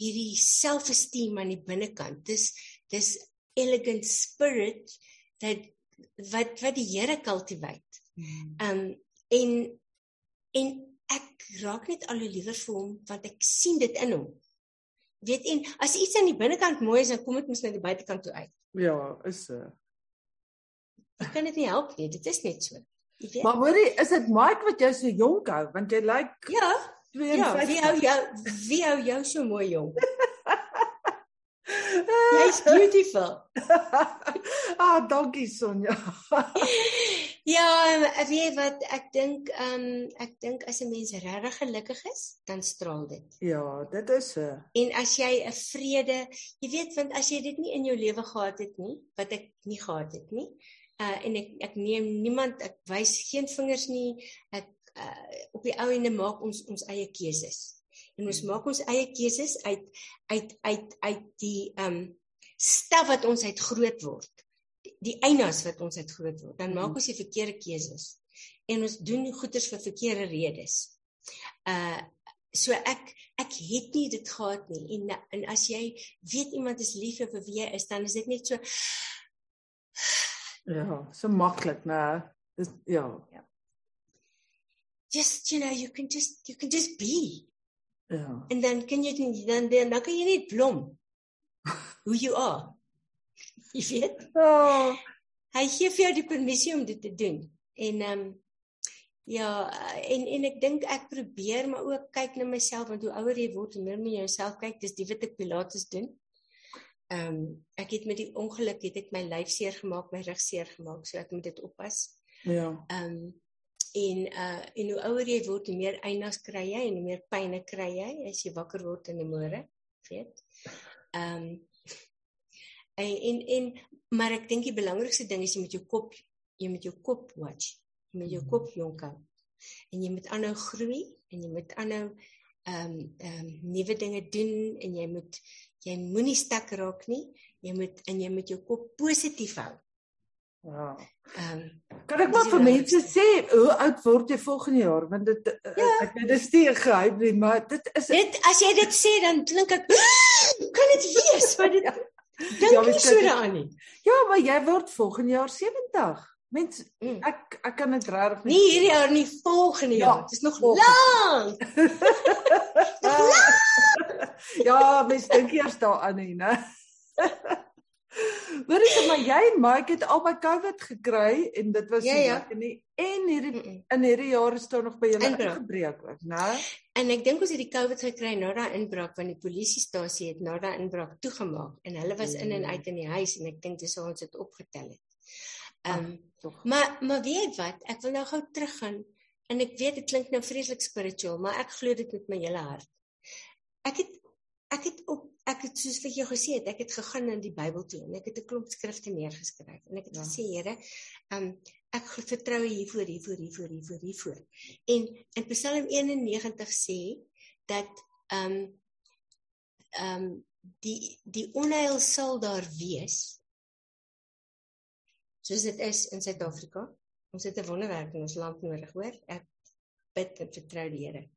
hierdie self-esteem aan die binnekant. Dis dis elegant spirit dat wat wat die Here cultivate. Hmm. Um en en ek raak net al hoe liewer vir hom want ek sien dit in hom. Weet en as iets aan die binnekant mooi is, dan kom dit mos na die buitekant toe uit. Ja, is so. Uh. Ek kan dit nie help nie. Dit is net so. Maar hoorie, is dit Mike wat jou so jonk hou want jy lyk like Ja. 52. Ja, wie hou jou wie hou jou so mooi jonk? Jy's beautiful. ah, dankie Sonja. ja, weet jy wat ek dink, ehm um, ek dink as 'n mens regtig gelukkig is, dan straal dit. Ja, dit is so. En as jy 'n vrede, jy weet want as jy dit nie in jou lewe gehad het nie, wat ek nie gehad het nie, uh en ek ek neem niemand ek wys geen vingers nie ek uh op die ou ende maak ons ons eie keuses en ons maak ons eie keuses uit uit uit uit die um staf wat ons uit groot word die, einas wat ons uit groot word dan maak ons die verkeerde keuses en ons doen goeders vir verkeerde redes uh so ek ek het nie dit gehad nie en en as jy weet iemand is lief vir wie jy is dan is dit net so Ja, so maklik, né? Dis ja. Ja. Just you know, you can just you can just be. Ja. En dan kan jy dan dan dan kan jy net blom. Who you are. Jy weet? Oh. Hy gee vir jou die permissie om dit te doen. En ehm um, ja, en en ek dink ek probeer maar ook kyk na myself want hoe ouer jy word, hoe meer jy jouself kyk. Dis die wat ek Pilates doen. Ehm um, ek het met die ongeluk het ek my lyf seer gemaak, my rug seer gemaak, so ek moet dit oppas. Ja. Ehm um, en uh en hoe ouer jy word, hoe meer einas kry jy en hoe meer pynne kry jy as jy wakker word in die môre, weet? Ehm um, en, en en maar ek dink die belangrikste ding is jy met jou kop, jy met jou kop watch, jy met jou kop jonk hou. En jy moet aanhou groei en jy moet aanhou ehm um, ehm um, nuwe dinge doen en jy moet jy moenie stak raak nie. Jy moet in jy met jou kop positief hou. Ja. Ehm um, kan ek maar vir mense sê hoe oud word jy volgende jaar want dit ja. ek weet dit is nie geheim nie maar dit is Dit as jy dit sê dan klink ek kan dit wees wat dit ja. dink ja, jy so daaraan nie. Ja, maar jy word volgende jaar 70. Mens mm. ek ek kan dit reg nie. Nie hierdie jaar nie, volgende ja, jaar. Dit is nog lank. ja, mens dink eers daaraan nie, né? Wat is dit maar jy en Mike het albei COVID gekry en dit was ja, ja. nie en hierdie mm -mm. in hierdie jaar is daar nog by julle ingebreek ook, né? En ek dink ons het die COVID gekry na daai inbraak want die polisiestasie het na daai inbraak toegemaak en hulle was in en uit in die huis en ek dink dis hoe ons dit opgetel het. Ehm um, maar maar weet wat, ek wil nou gou teruggaan en ek weet dit klink nou vreeslik spiritueel, maar ek glo dit met my hele hart. Ek het ek het op ek het soos vir jou gesê het, ek het gegaan na die Bybel toe en ek het 'n klomp skrifte neergeskryf en ek het ja. gesê Here, um, ek vertrou hiervoor hiervoor hiervoor hiervoor hiervoor. En in Psalm 91 sê dat um, um, die die onheil sal daar wees soos dit is in Suid-Afrika. Ons het 'n wonderwerk in ons land nodig, hoor. Ek bid en vertrou die Here.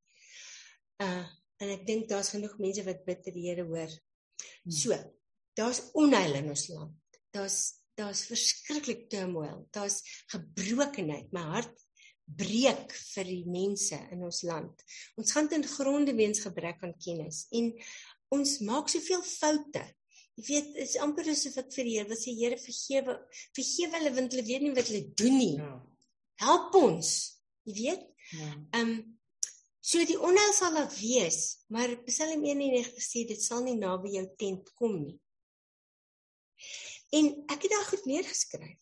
Uh en ek dink daar's genoeg mense wat bid vir die Here hoor. Hmm. So, daar's onheil in ons land. Daar's daar's verskriklik turmoil. Daar's gebrokenheid. My hart breek vir die mense in ons land. Ons gaan ten gronde weens gebrek aan kennis en ons maak soveel foute. Jy weet, dit is amper asof ek vir die Here wil sê, Here vergewe, vergewe hulle want hulle weet nie wat hulle doen nie. Ja. Help ons. Jy weet? Ja. Ehm um, So die onheil sal daar wees, maar Psalm 91 sê dit sal nie naby jou tent kom nie. En ek het daar goed neergeskryf.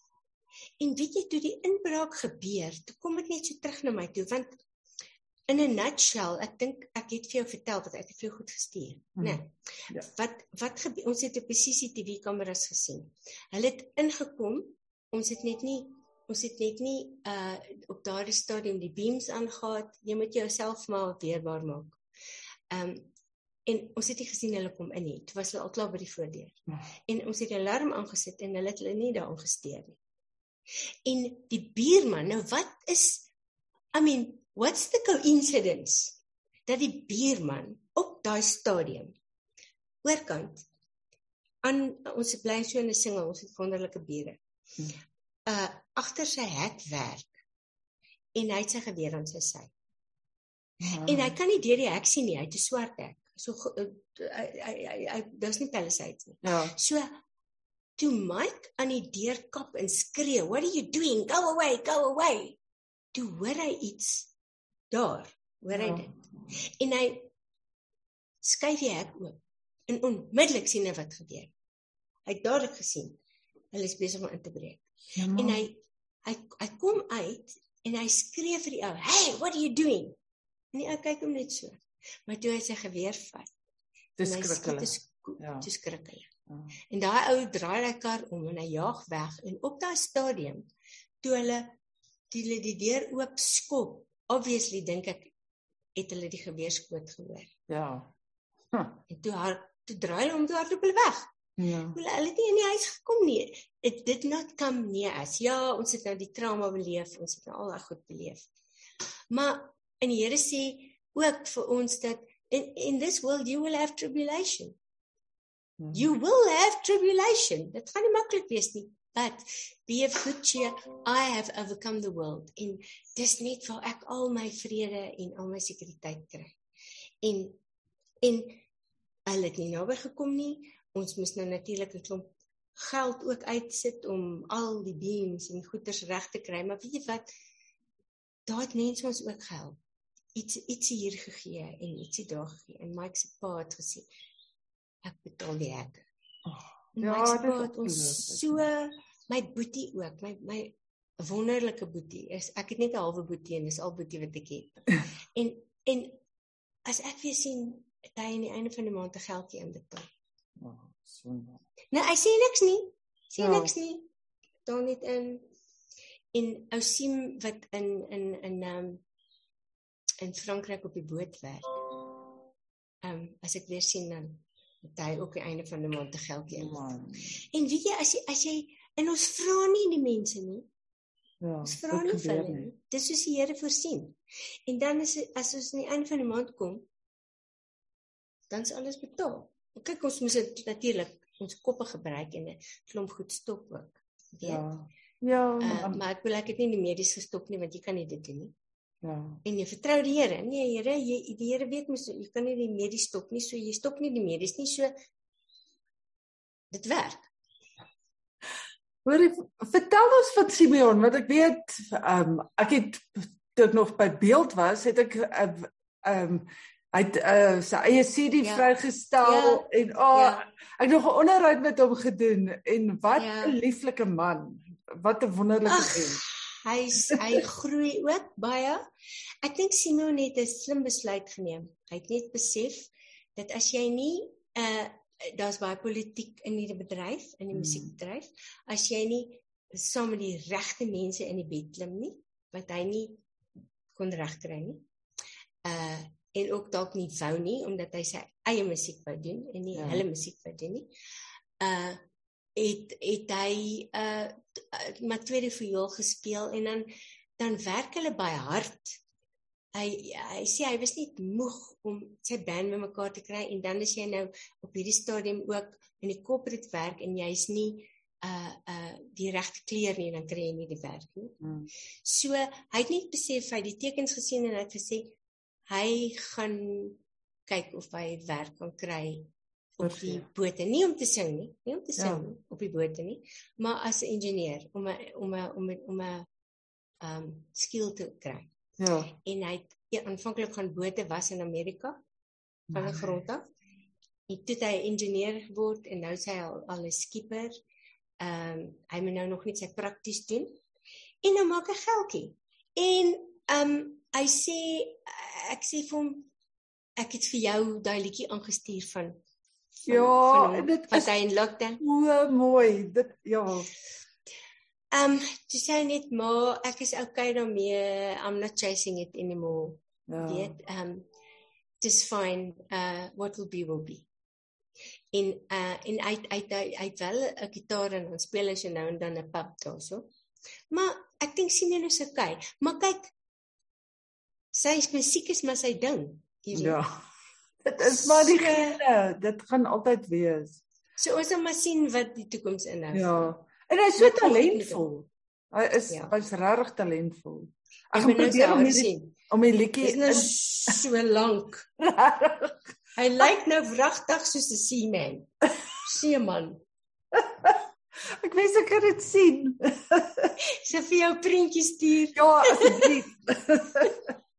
En weet jy toe die inbraak gebeur, toe kom dit net so terug na my toe want in 'n nutshell, ek dink ek het vir jou vertel dat ek het vir jou goed gestuur, hmm. né? Nee. Ja. Wat wat gebeur? Ons het op CCTV kameras gesien. Hulle het ingekom. Ons het net nie ons het net nie uh op daardie stadium die beams aangegaan. Jy moet jouself maar weerbaar maak. Um en ons het nie gesien hulle kom in nie. Dit was hulle al klaar by die voordeur. Ja. En ons het 'n alarm aangesit en hulle het hulle nie daar ongesteer nie. En die buurman, nou wat is I mean, what's the coincidence dat die buurman op daai stadium oorkant aan ons bly so in 'n singel, ons het wonderlike bure. Uh agter sy hek werk en hy het sy geweer aan sy sy. Ja. En hy kan nie deur die hek sien nie, hy het 'n swart hek. So uh, hy hy hy dis nie palisades nie. Ja. So toe Mike aan die deur kap en skree, "What are you doing? Go away, go away." Toe hoor hy iets daar, hoor hy ja. dit. En hy skuif die hek oop en onmiddellik sien hy wat gebeur. Hy het dadelik gesien hulle is besig om in te breek. Ja, en hy hy hy kom uit en hy skree vir die ou, "Hey, what are you doing?" En die ou kyk hom net so. Maar toe hy sy geweer vat, dis skrikkelik. Ja. Dis skrikkelik. Ja. En daai ou draai hy kar om en hy jaag weg en op daai stadium toe hulle die hulle die deur oop skop, obviously dink ek het hulle die geweerskoot gehoor. Ja. Huh. En toe haar toe draai hulle om toe hardloop hulle weg. Ja. Hulle hulle het nie in die huis gekom nie. It did not come near us. Ja, ons het nou die trauma beleef, ons het nou al daai goed beleef. Maar en die Here sê ook vir ons dat in in this world you will have tribulation. Ja. You will have tribulation. Dit gaan nie maklik wees nie. But be of good cheer. I have overcome the world. En dis net vir ek al my vrede en al my sekuriteit kry. En en hulle het nie naby gekom nie ons moes nou natuurlik 'n klomp geld ook uitsit om al die beams en goederes reg te kry, maar weet jy wat? Daar het mense ons ook gehelp. Iets iets hier gegee en ietsie daar gegee. En Mike se pa het gesê ek betaal die hek. Oh, ja, dit het ons so my boetie ook, my my wonderlike boetie is ek het net 'n halwe boetie en dis al boetie wat ek het. en en as ek weer sien hy aan die einde van die maand 'n geldjie inbetaal. Oh. Nee, hy sê niks nie. Sê ja. niks nie. Daar net in in ou sien wat in in in um in Frankryk op die boot werk. Um as ek weer sien dan het hy ook die einde van die maand te geldjie in. En weet jy as jy as jy en ons vra nie die mense nie. Ja. Ons vra nie vir hulle nie. Dis soos die Here voorsien. En dan is as ons aan die einde van die maand kom, dan is alles betaal kyk ons moet dit natuurlik ons koppe gebruik en 'n klomp goed stop ook. Weet? Ja. Ja, uh, maar ek wil ek het nie die medies gestop nie want jy kan nie dit doen nie. Ja. En jy vertrou die Here. Nee, Here, jy die Here weet mos jy kan nie die medies stop nie, so jy stop nie die medies nie, so dit werk. Hoor, vertel ons van Simeon, want ek weet ehm um, ek het toe ek nog by beeld was, het ek ehm um, hy het uh, sy eie CD ja. vrygestel ja. en oh, ja. ek het nog 'n onderhoud met hom gedoen en wat 'n ja. lieflike man. Wat 'n wonderlike mens. Hy hy groei ook baie. Ek dink Simon het 'n slim besluit geneem. Hy het net besef dat as jy nie uh daar's baie politiek in hierdie bedryf, in die hmm. musiekbedryf, as jy nie saam met die regte mense in die bed klim nie, wat hy nie kon regkry nie. Uh en ook dalk nie wou nie omdat hy sy eie musiek wou doen en nie ja. hulle musiek wou doen nie. Uh het het hy uh maar tweede viool gespeel en dan dan werk hulle baie hard. Hy hy sê hy was net moeg om sy band bymekaar te kry en dan is jy nou op hierdie stadium ook in die corporate werk en jy's nie uh uh die regte kleer nie dan kry jy nie die werk nie. Hmm. So hy het net besef hy die tekens gesien en hy het gesê hy gaan kyk of hy werk kan kry op die bote nie om te sing nie, nie om te sing ja. op die bote nie, maar as 'n ingenieur om 'n om 'n om 'n om 'n um skill te kry. Ja. En hy het ja, aanvanklik gaan bote was in Amerika van 'n grond af. En toe hy ingenieur geword en nou sê hy al, al 'n skipper. Um, hy moet nou nog net sy prakties doen. En nou maak hy geldjie. En um, hy sê ek sê vir hom ek het vir jou daai liedjie aangestuur van, van Ja, van, dit is hy in lockdown. O, mooi. Dit ja. Ehm um, jy sê net maar ek is okay daarmee. I'm not chasing it anymore. Ja. Dit ehm um, dis fine. Uh what will be will be en uh en hy hy hy het wel 'n gitaar en dan speel hy nou en dan 'n pub daarso. Maar ek dink sien nou so kyk, maar kyk sy is musiek is maar sy ding. Ja. Dit is maar die gene, dit gaan altyd wees. So ons moet maar sien wat die toekoms inhou. Ja. En hy is so talentvol. Hy is ja. hy's regtig talentvol. Ek gaan probeer om die om die liedjie is nou so lank. Hy lyk nou wragtig soos 'n seaman. Seeman. ek wens ek kan dit sien. Sy vir jou prentjies stuur. Ja, asseblief.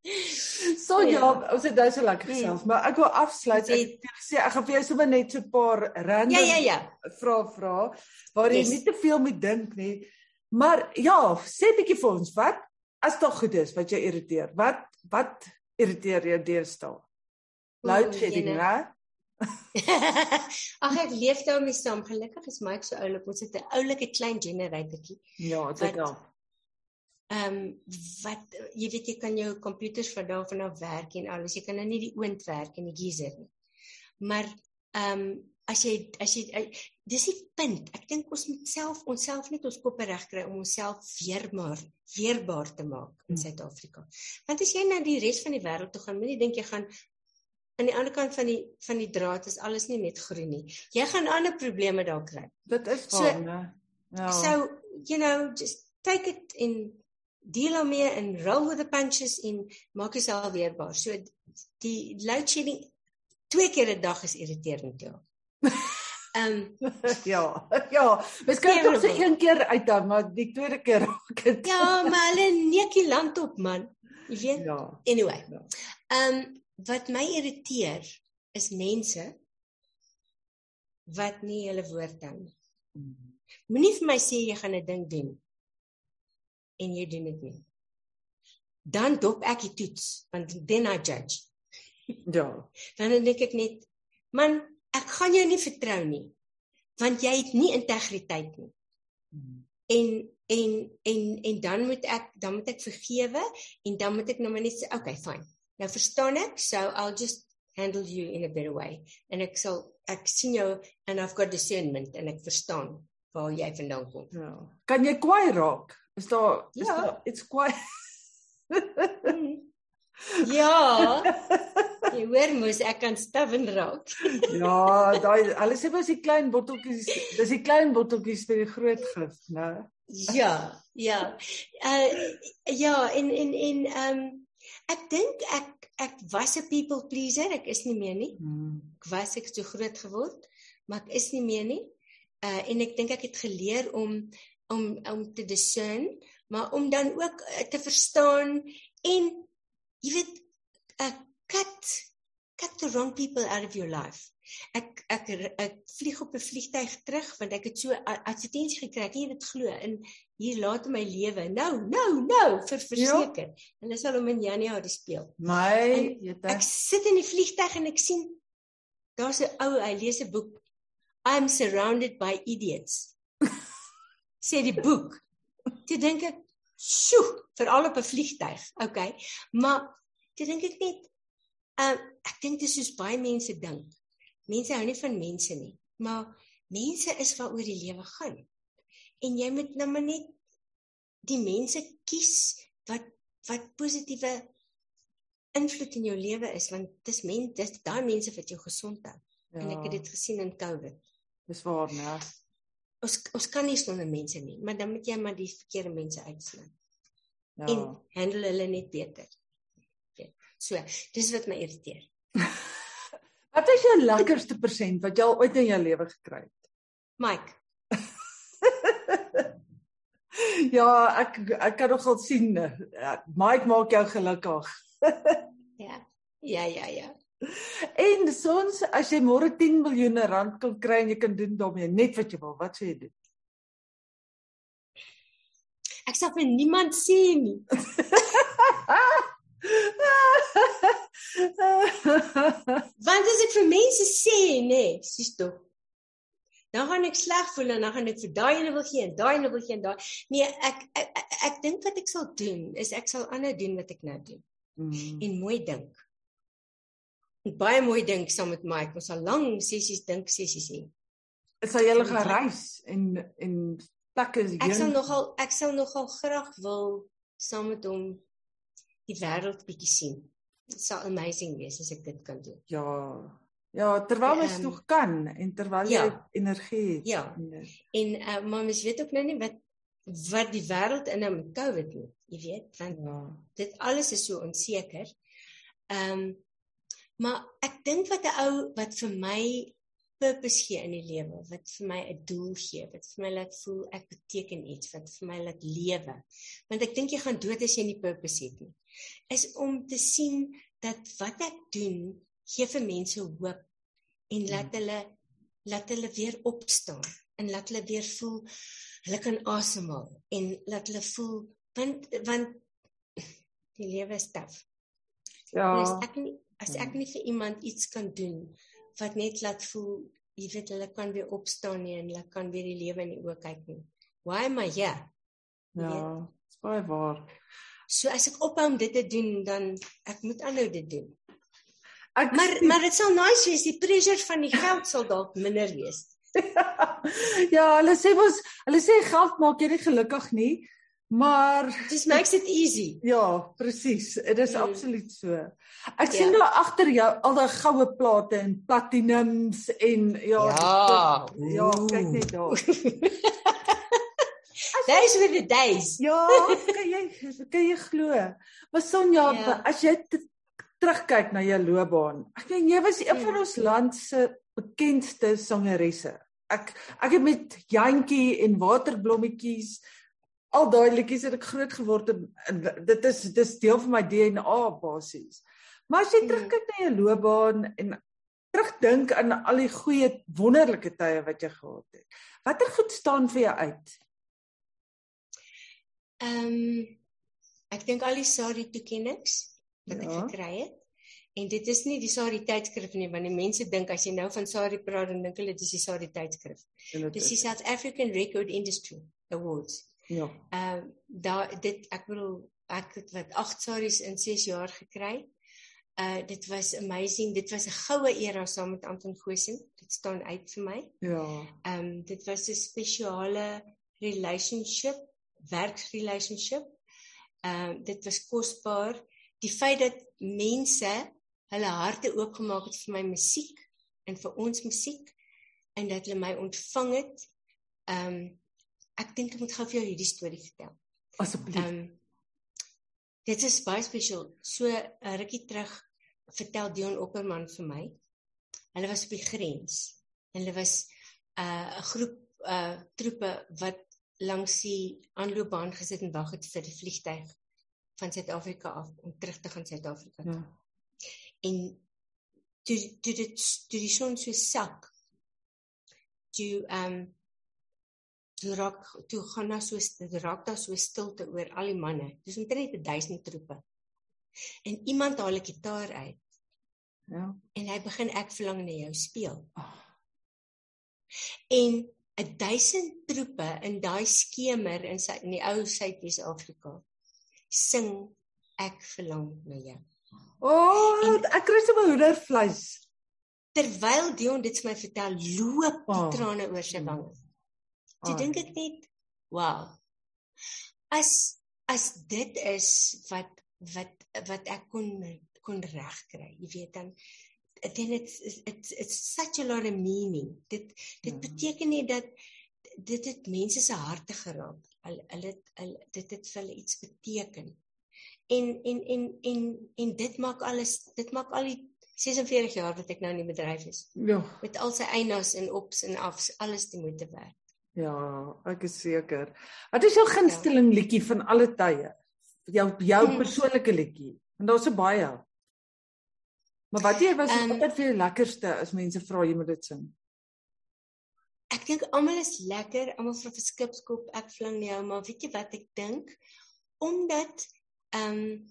so ja, ja ons het daai so lekker gesels, maar ek wil afsluit. Ek het gesê ek gaan vir jou sommer net so 'n paar random Ja, ja, ja. vra vra waar jy yes. nie te veel moet dink nie. Maar ja, sê bietjie vir ons, wat as tog goed is wat jou irriteer? Wat wat irriteer jou deesdae? Load shedding, hè? Ag ek leef daarmee saam. Gelukkig is Mike so oulik. Ons het 'n oulike klein generatortjie. Ja, dit is. Ehm wat jy weet jy kan jou komputers van daar van af werk en alles. Jy kan nou nie die oond werk en die geyser nie. Maar ehm um, as jy as jy dis die punt. Ek dink ons moet self onsself net ons koppe regkry om onsself weerbaar weerbaar te maak in hmm. Suid-Afrika. Want as jy na die res van die wêreld toe gaan, moenie dink jy gaan aan die ander kant van die van die draad is alles nie net groen nie. Jy gaan ander probleme daar kry. Dit is waar, so, ja. So, you know, just take it in deel daarmee en roll with the punches en maak jouself weerbaar. So die load shedding twee keer 'n dag is irriterend ja. Ehm um, ja, ja, mens kan tog se een keer uithou, maar die tweede keer raak dit. Ja, maar hulle neekie land op man. Jy weet. Ja. Anyway. Ja. Ehm ja. um, wat my irriteer is mense wat nie hulle woord hou nie. Moenie vir my sê jy gaan 'n ding doen en jy doen dit nie. Dan dop ek die toets want then I judge. Ja. Dan dink ek net man, ek gaan jou nie vertrou nie want jy het nie integriteit nie. En en en en dan moet ek dan moet ek vergewe en dan moet ek nou maar net sê okay, fine. Nou verstaan ek, so I'll just handle you in a better way. En ek sal ek sien jou and I've got discernment en ek verstaan waar jy vandaan kom. Ja. Kan jy kwaai raak? Is daar is ja. daar it's. Mm. ja. Jy hoor mos ek kan stubborn raak. ja, daai alles sê mos die klein botteltjies, dis die klein botteltjies vir die groot gif, né? Ja, ja. Uh ja, en en en ehm um, Ek dink ek ek was 'n people pleaser, ek is nie meer nie. Ek was ek so groot geword, maar ek is nie meer nie. Uh en ek dink ek het geleer om om om te discern, maar om dan ook uh, te verstaan en jy weet uh, cut cut the wrong people out of your life. Ek ek ek vlieg op 'n vliegtyg terug want ek het so advertensie gekry. Ek het dit glo in hier laat my lewe. Nou, nou, nou vir ja. verseker. Ja. En hulle sal hom in Januarie speel. My, ek sit in die vliegtyg en ek sien daar's 'n ou, hy lees 'n boek. I'm surrounded by idiots. Sê die boek. Toe dink ek, "Sjoe, veral op 'n vliegtyg." Okay. Maar toe dink ek net, uh, ek dink dit is soos baie mense dink mense hou nie van mense nie, maar mense is waaroor die lewe gaan. En jy moet nou maar net die mense kies wat wat positiewe invloed in jou lewe is want dis men dis daai mense wat jou gesond hou. Ja. En ek het dit gesien in COVID. Dis waar, né? Ons ons kan nie sonder mense nie, maar dan moet jy maar die verkeerde mense uitsluit. Ja. En handle hulle net beter. Ja. So, dis wat my irriteer. wat is jou lekkerste persent wat jy al ooit in jou lewe gekry het? Mike. ja, ek ek kan nogal sien. Ja, Mike maak jou gelukkig. ja. Ja, ja, ja. En soms as jy môre 10 miljoen rand kan kry en jy kan doen daarmee net wat jy wil, wat sê jy doen? Ek sal vir niemand sê nie. Want as ek vir mense sê, nee, sies tog. Dan gaan ek sleg voel en dan gaan ek vir daai ene wil gee en daai ene wil gee en daai. Nee, ek ek, ek, ek dink wat ek sal doen is ek sal ander doen wat ek nou doen. Mm. En mooi dink. Baie mooi dink saam met Mike. Ons sal lang sessies dink sessies hê. Sal julle gaan reis en en plekke heen? Ek sal nogal ek sal nogal graag wil saam met hom die wêreld bietjie sien. Dit sal amazing wees as ek dit kan doen. Ja. Ja, terwyl ons um, nog kan en terwyl jy ja, energie het. Ja. En uh, maar mens weet ook nou nie wat wat die wêreld in hom COVID nie, jy weet, want ja. dit alles is so onseker. Ehm um, maar ek dink wat 'n ou wat vir my purpose gee in die lewe, wat vir my 'n doel gee, wat vir my laat voel ek beteken iets, wat vir my laat lewe. Want ek dink jy gaan dood as jy nie purpose het nie. Is om te sien dat wat ek doen gee vir mense hoop en laat hmm. hulle laat hulle weer opstaan en laat hulle weer voel hulle kan asemhaal en laat hulle voel want want die lewe is taaf. Ja. As ek nie as ek nie vir iemand iets kan doen wat net laat voel jy weet hulle kan weer opstaan nie en hulle kan weer die lewe in die oë kyk nie. Why am I here? Ja, dis baie waar. So as ek ophou om dit te doen dan ek moet aanhou dit doen. Ek maar maar dit sal nice wees. Die pressure van die geld sal dalk minder wees. ja, hulle sê mos hulle sê geld maak jy nie gelukkig nie, maar this makes it easy. Ja, presies. Dit is mm. absoluut so. Ek ja. sien daar agter jou al daai goue plate en platinums en ja, ja, die, ja, kyk net daar. Days with the days. Ja, kan jy kan jy glo? Maar Sonja, ja. as jy terugkyk na jou loopbaan. Ek meen jy was een van ons land se bekendste sangeresse. Ek ek het met Jantjie en Waterblommetjies al daai liedjies het ek groot geword en dit is dis deel van my DNA basies. Maar as jy hmm. terugkyk na jou loopbaan en terugdink aan al die goeie wonderlike tye wat jy gehad het. Watter goed staan vir jou uit? Ehm um, ek dink al die Sari toekennings wat ja. ek gekry het. En dit is nie die Sari tydskrif nie, want die mense dink as jy nou van Sari praat dan dink hulle dis die Sari tydskrif. Dis die South African Record Industry Awards. Ja. Ehm uh, daar dit ek bedoel ek het wat 8 Saris in 6 jaar gekry. Uh dit was amazing. Dit was 'n goue era saam met Anton Goosen. Dit staan uit vir my. Ja. Ehm um, dit was 'n spesiale relationship, werksrelationship. Ehm uh, dit was kosbaar die feit dat mense hulle harte oopgemaak het vir my musiek en vir ons musiek en dat hulle my ontvang het. Ehm um, ek dink ek moet gou vir jou hierdie storie vertel. Asseblief. Ehm um, dit is baie spesiaal. So 'n uh, rukkie terug vertel Dion Opperman vir my. Hulle was op die grens. Hulle was uh, 'n uh, groep uh troepe wat langs die aanloopbaan gesit en wag het vir die vliegtyg van Suid-Afrika af om terug te gaan Suid-Afrika. Ja. En toe toe dit toe die son so sak. Toe ehm um, toe raak toe gaan daar so raak daar so stilte oor al die manne. Dis omtrent 1000 troepe. En iemand haal 'n gitaar uit. Ja. En hy begin ek verlang na jou speel. Oh. En 'n 1000 troepe in daai skemer in sy in die ou Suid-Afrika sing ek verlang na jou. O, oh, ek kry sommer hoendervleis. terwyl Dion dit vir my vertel, loop die Oh. trane oor sy wange. Toe Ah, dink ek net, wow. As as dit is wat wat wat ek kon kon regkry, jy weet dan then it's it's it's such a lot of meaning. Dit dit Mhm. beteken nie dat dit het mense se harte geraak. Hulle hulle dit het vir hulle iets beteken. En en en en en dit maak alles dit maak al die 46 jaar wat ek nou in die bedryf is Ja, met al sy einas en ops en afs alles te moeite werd. Ja, ek is seker. Wat is jou gunsteling liedjie van alle tye? Jou jou Hmm. persoonlike liedjie. Want daar's so baie. Maar wat jy was Ehm, altyd vir jou lekkerste as mense vra jy moet dit sing. Ek dink almal is lekker, almal vra vir skipskop, ek fling jou, maar weet jy wat ek dink? Omdat ehm um,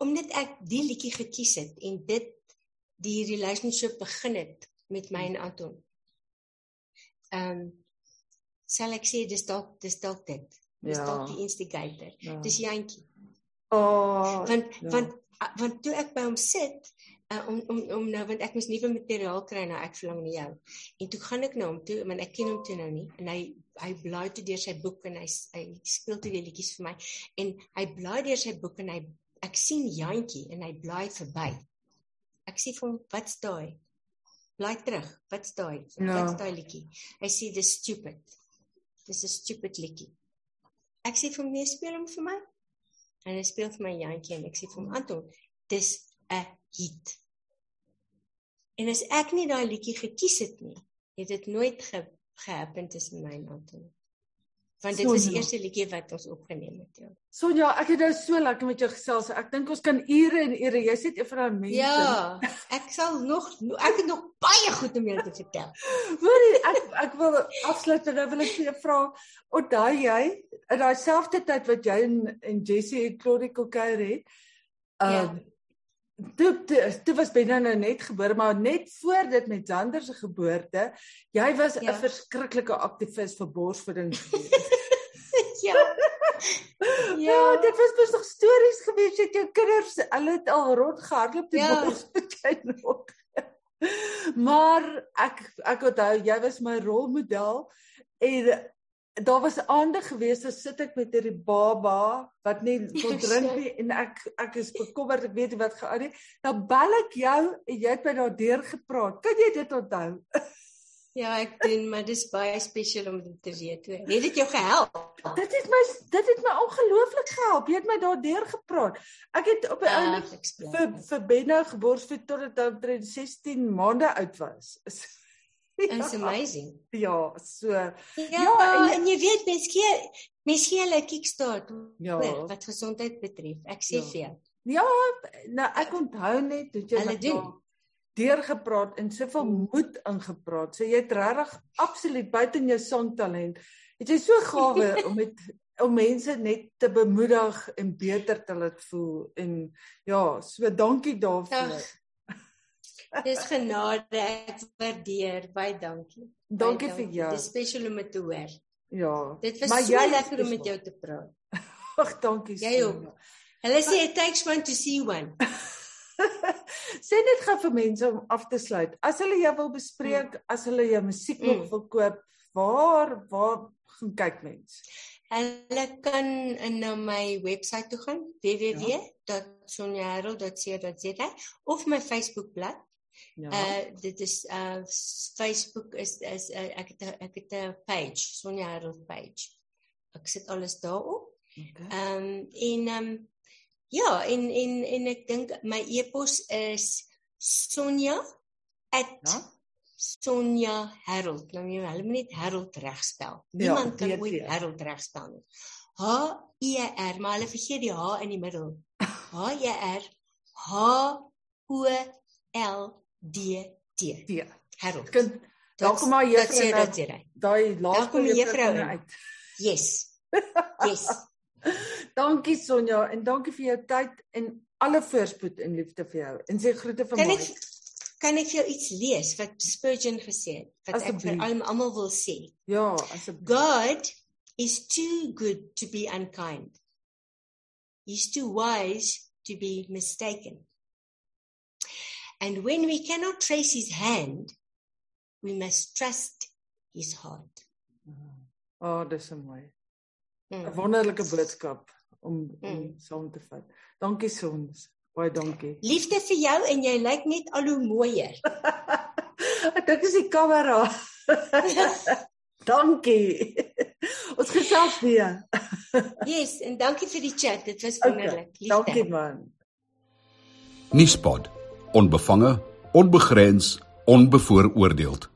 omdat ek die liedjie gekies het en dit die relationship begin het met my en Anton. Ehm um, sal ek sê dis dalk dis dalk dit. Dis Ja. dalk die instigator. Ja. Dis Jantjie. Oh, want ja. want want toe ek by hom sit uh, om om om nou want ek moes nuwe materiaal kry nou ek verlang na jou en toe gaan ek na hom toe want ek ken hom toe nou nie en hy hy blaai toe deur sy boek en hy hy speel toe die liedjies vir my en hy blaai deur sy boek en hy ek sien Jantjie en hy blaai verby ek sê vir hom wat's daai blaai terug wat's daai Ja. wat's daai liedjie hy sê dis stupid dis 'n stupid liedjie ek sê vir hom nee speel hom vir my En hy speel vir my Jantjie en ek sê vir hom Anton, dis 'n hit. En as ek nie daai liedjie gekies het nie, het dit nooit ge gehappen tussen my en Anton. nie. Want dit was die Sonja. eerste liedjie wat ons opgeneem het, ja. Sonja, ek het nou so lekker met jou gesels. Ek dink ons kan ure en ure. Jy's net een van daai mense. Ja, ek sal nog ek het nog baie goed om jou te vertel. Hoorie, ek ek wil afsluit en nou wil ek vir jou vra, onthou jy in daai selfde tyd wat jy en en Jessie en Claudie kuier het? Ja. Uh Toe toe, toe was Benna nou net gebore, maar net voor dit met Zander se geboorte, jy was 'n Ja. verskriklike aktivis vir borsvoeding gewees. Ja. Ja, dit was mos nog stories gewees het jou kinders, hulle het al rondgehardloop te Ja. met jy nog. Maar ek ek onthou jy was my rolmodel en daar was aande gewees as sit ek met hierdie baba wat nie kon drink nie en ek ek is bekommerd ek weet nie wat gaan nie. Dan bel ek jou en jy het my daardeur gepraat. Kan jy dit onthou? Ja, ek doen, maar dis baie spesiaal om dit te weet. Het dit jou gehelp? Dit het my dit het my ongelooflik gehelp. Jy het my daardeur gepraat. Ek het op die Ah, speel. vir vir Benna geborsvoed totdat hy omtrent 16 maande oud was. It's amazing. Ja, so Ja, Ja, en, en- jy weet gee hulle 'n kickstart Ja. hoor, wat gesondheid betref. Ek sê Ja. vir jou. ja, nou ek onthou net hoe jy Hulle met doen. haar deurgepraat en soveel Mm. moed ingepraat. So jy het regtig absoluut buite jou sangtalent. Het jy so gawe om met om mense net te bemoedig en beter te laat voel en ja, so dankie daarvoor. Ag, Dis genade, ek waardeer. Baie dankie. Baie Dankie vir jou. Dis spesiaal om te hoor. Ja. Dit was Maar so lekker om met jou te praat. Ag, dankie. Jy ook. Hulle sê it takes one to see one. Sê net gou vir mense om af te sluit. As hulle jou wil bespreek, as hulle jou musiek Mm. wil koop, waar waar gaan kyk mense? Hulle kan na my webwerf toe gaan www.sonjaherald.co.za of my Facebookblad. Ja. Uh dit is uh Facebook is is uh, ek het 'n ek het 'n page, Sonja Herald page. Ek sit alles daarop. okay. Ehm um, en ehm um, ja, en en en ek dink my e-pos is Sonja Ja. Sonja Herald. Nou jy hulle moet net Herald regspel. Ja, Niemand kan weet ooit jy. Herald regspel nie. H E R, maar hulle vergeet die H in die middel. H E R H O L D T. Ja. Herald. Kind, daar kom maar juffrou nou, daai laaste juffrou nou uit. Yes. Yes. Dankie Sonja en dankie vir jou tyd en alle voorspoed en liefde vir jou. En sê groete vir Kan my. kan ek vir jou iets lees wat Spurgeon gesê het wat ek vir Asseblief. almal almal wil sê? Ja, asseblief. God is too good to be unkind. He's too wise to be mistaken. And when we cannot trace his hand, we must trust his heart. O, oh, dis mooi. 'n Mm. Wonderlike boodskap om om Mm. saam te vat. Dankie Sons. Baie dankie. Liefde vir jou en jy lyk net al hoe mooier. Ek dink dis die kamera. dankie. Ons gesels weer. Yes, en dankie vir die chat. Dit was Okay, wonderlik. Liefde. Dankie man. Nuuspot. Onbevange, onbegrens, onbevooroordeeld.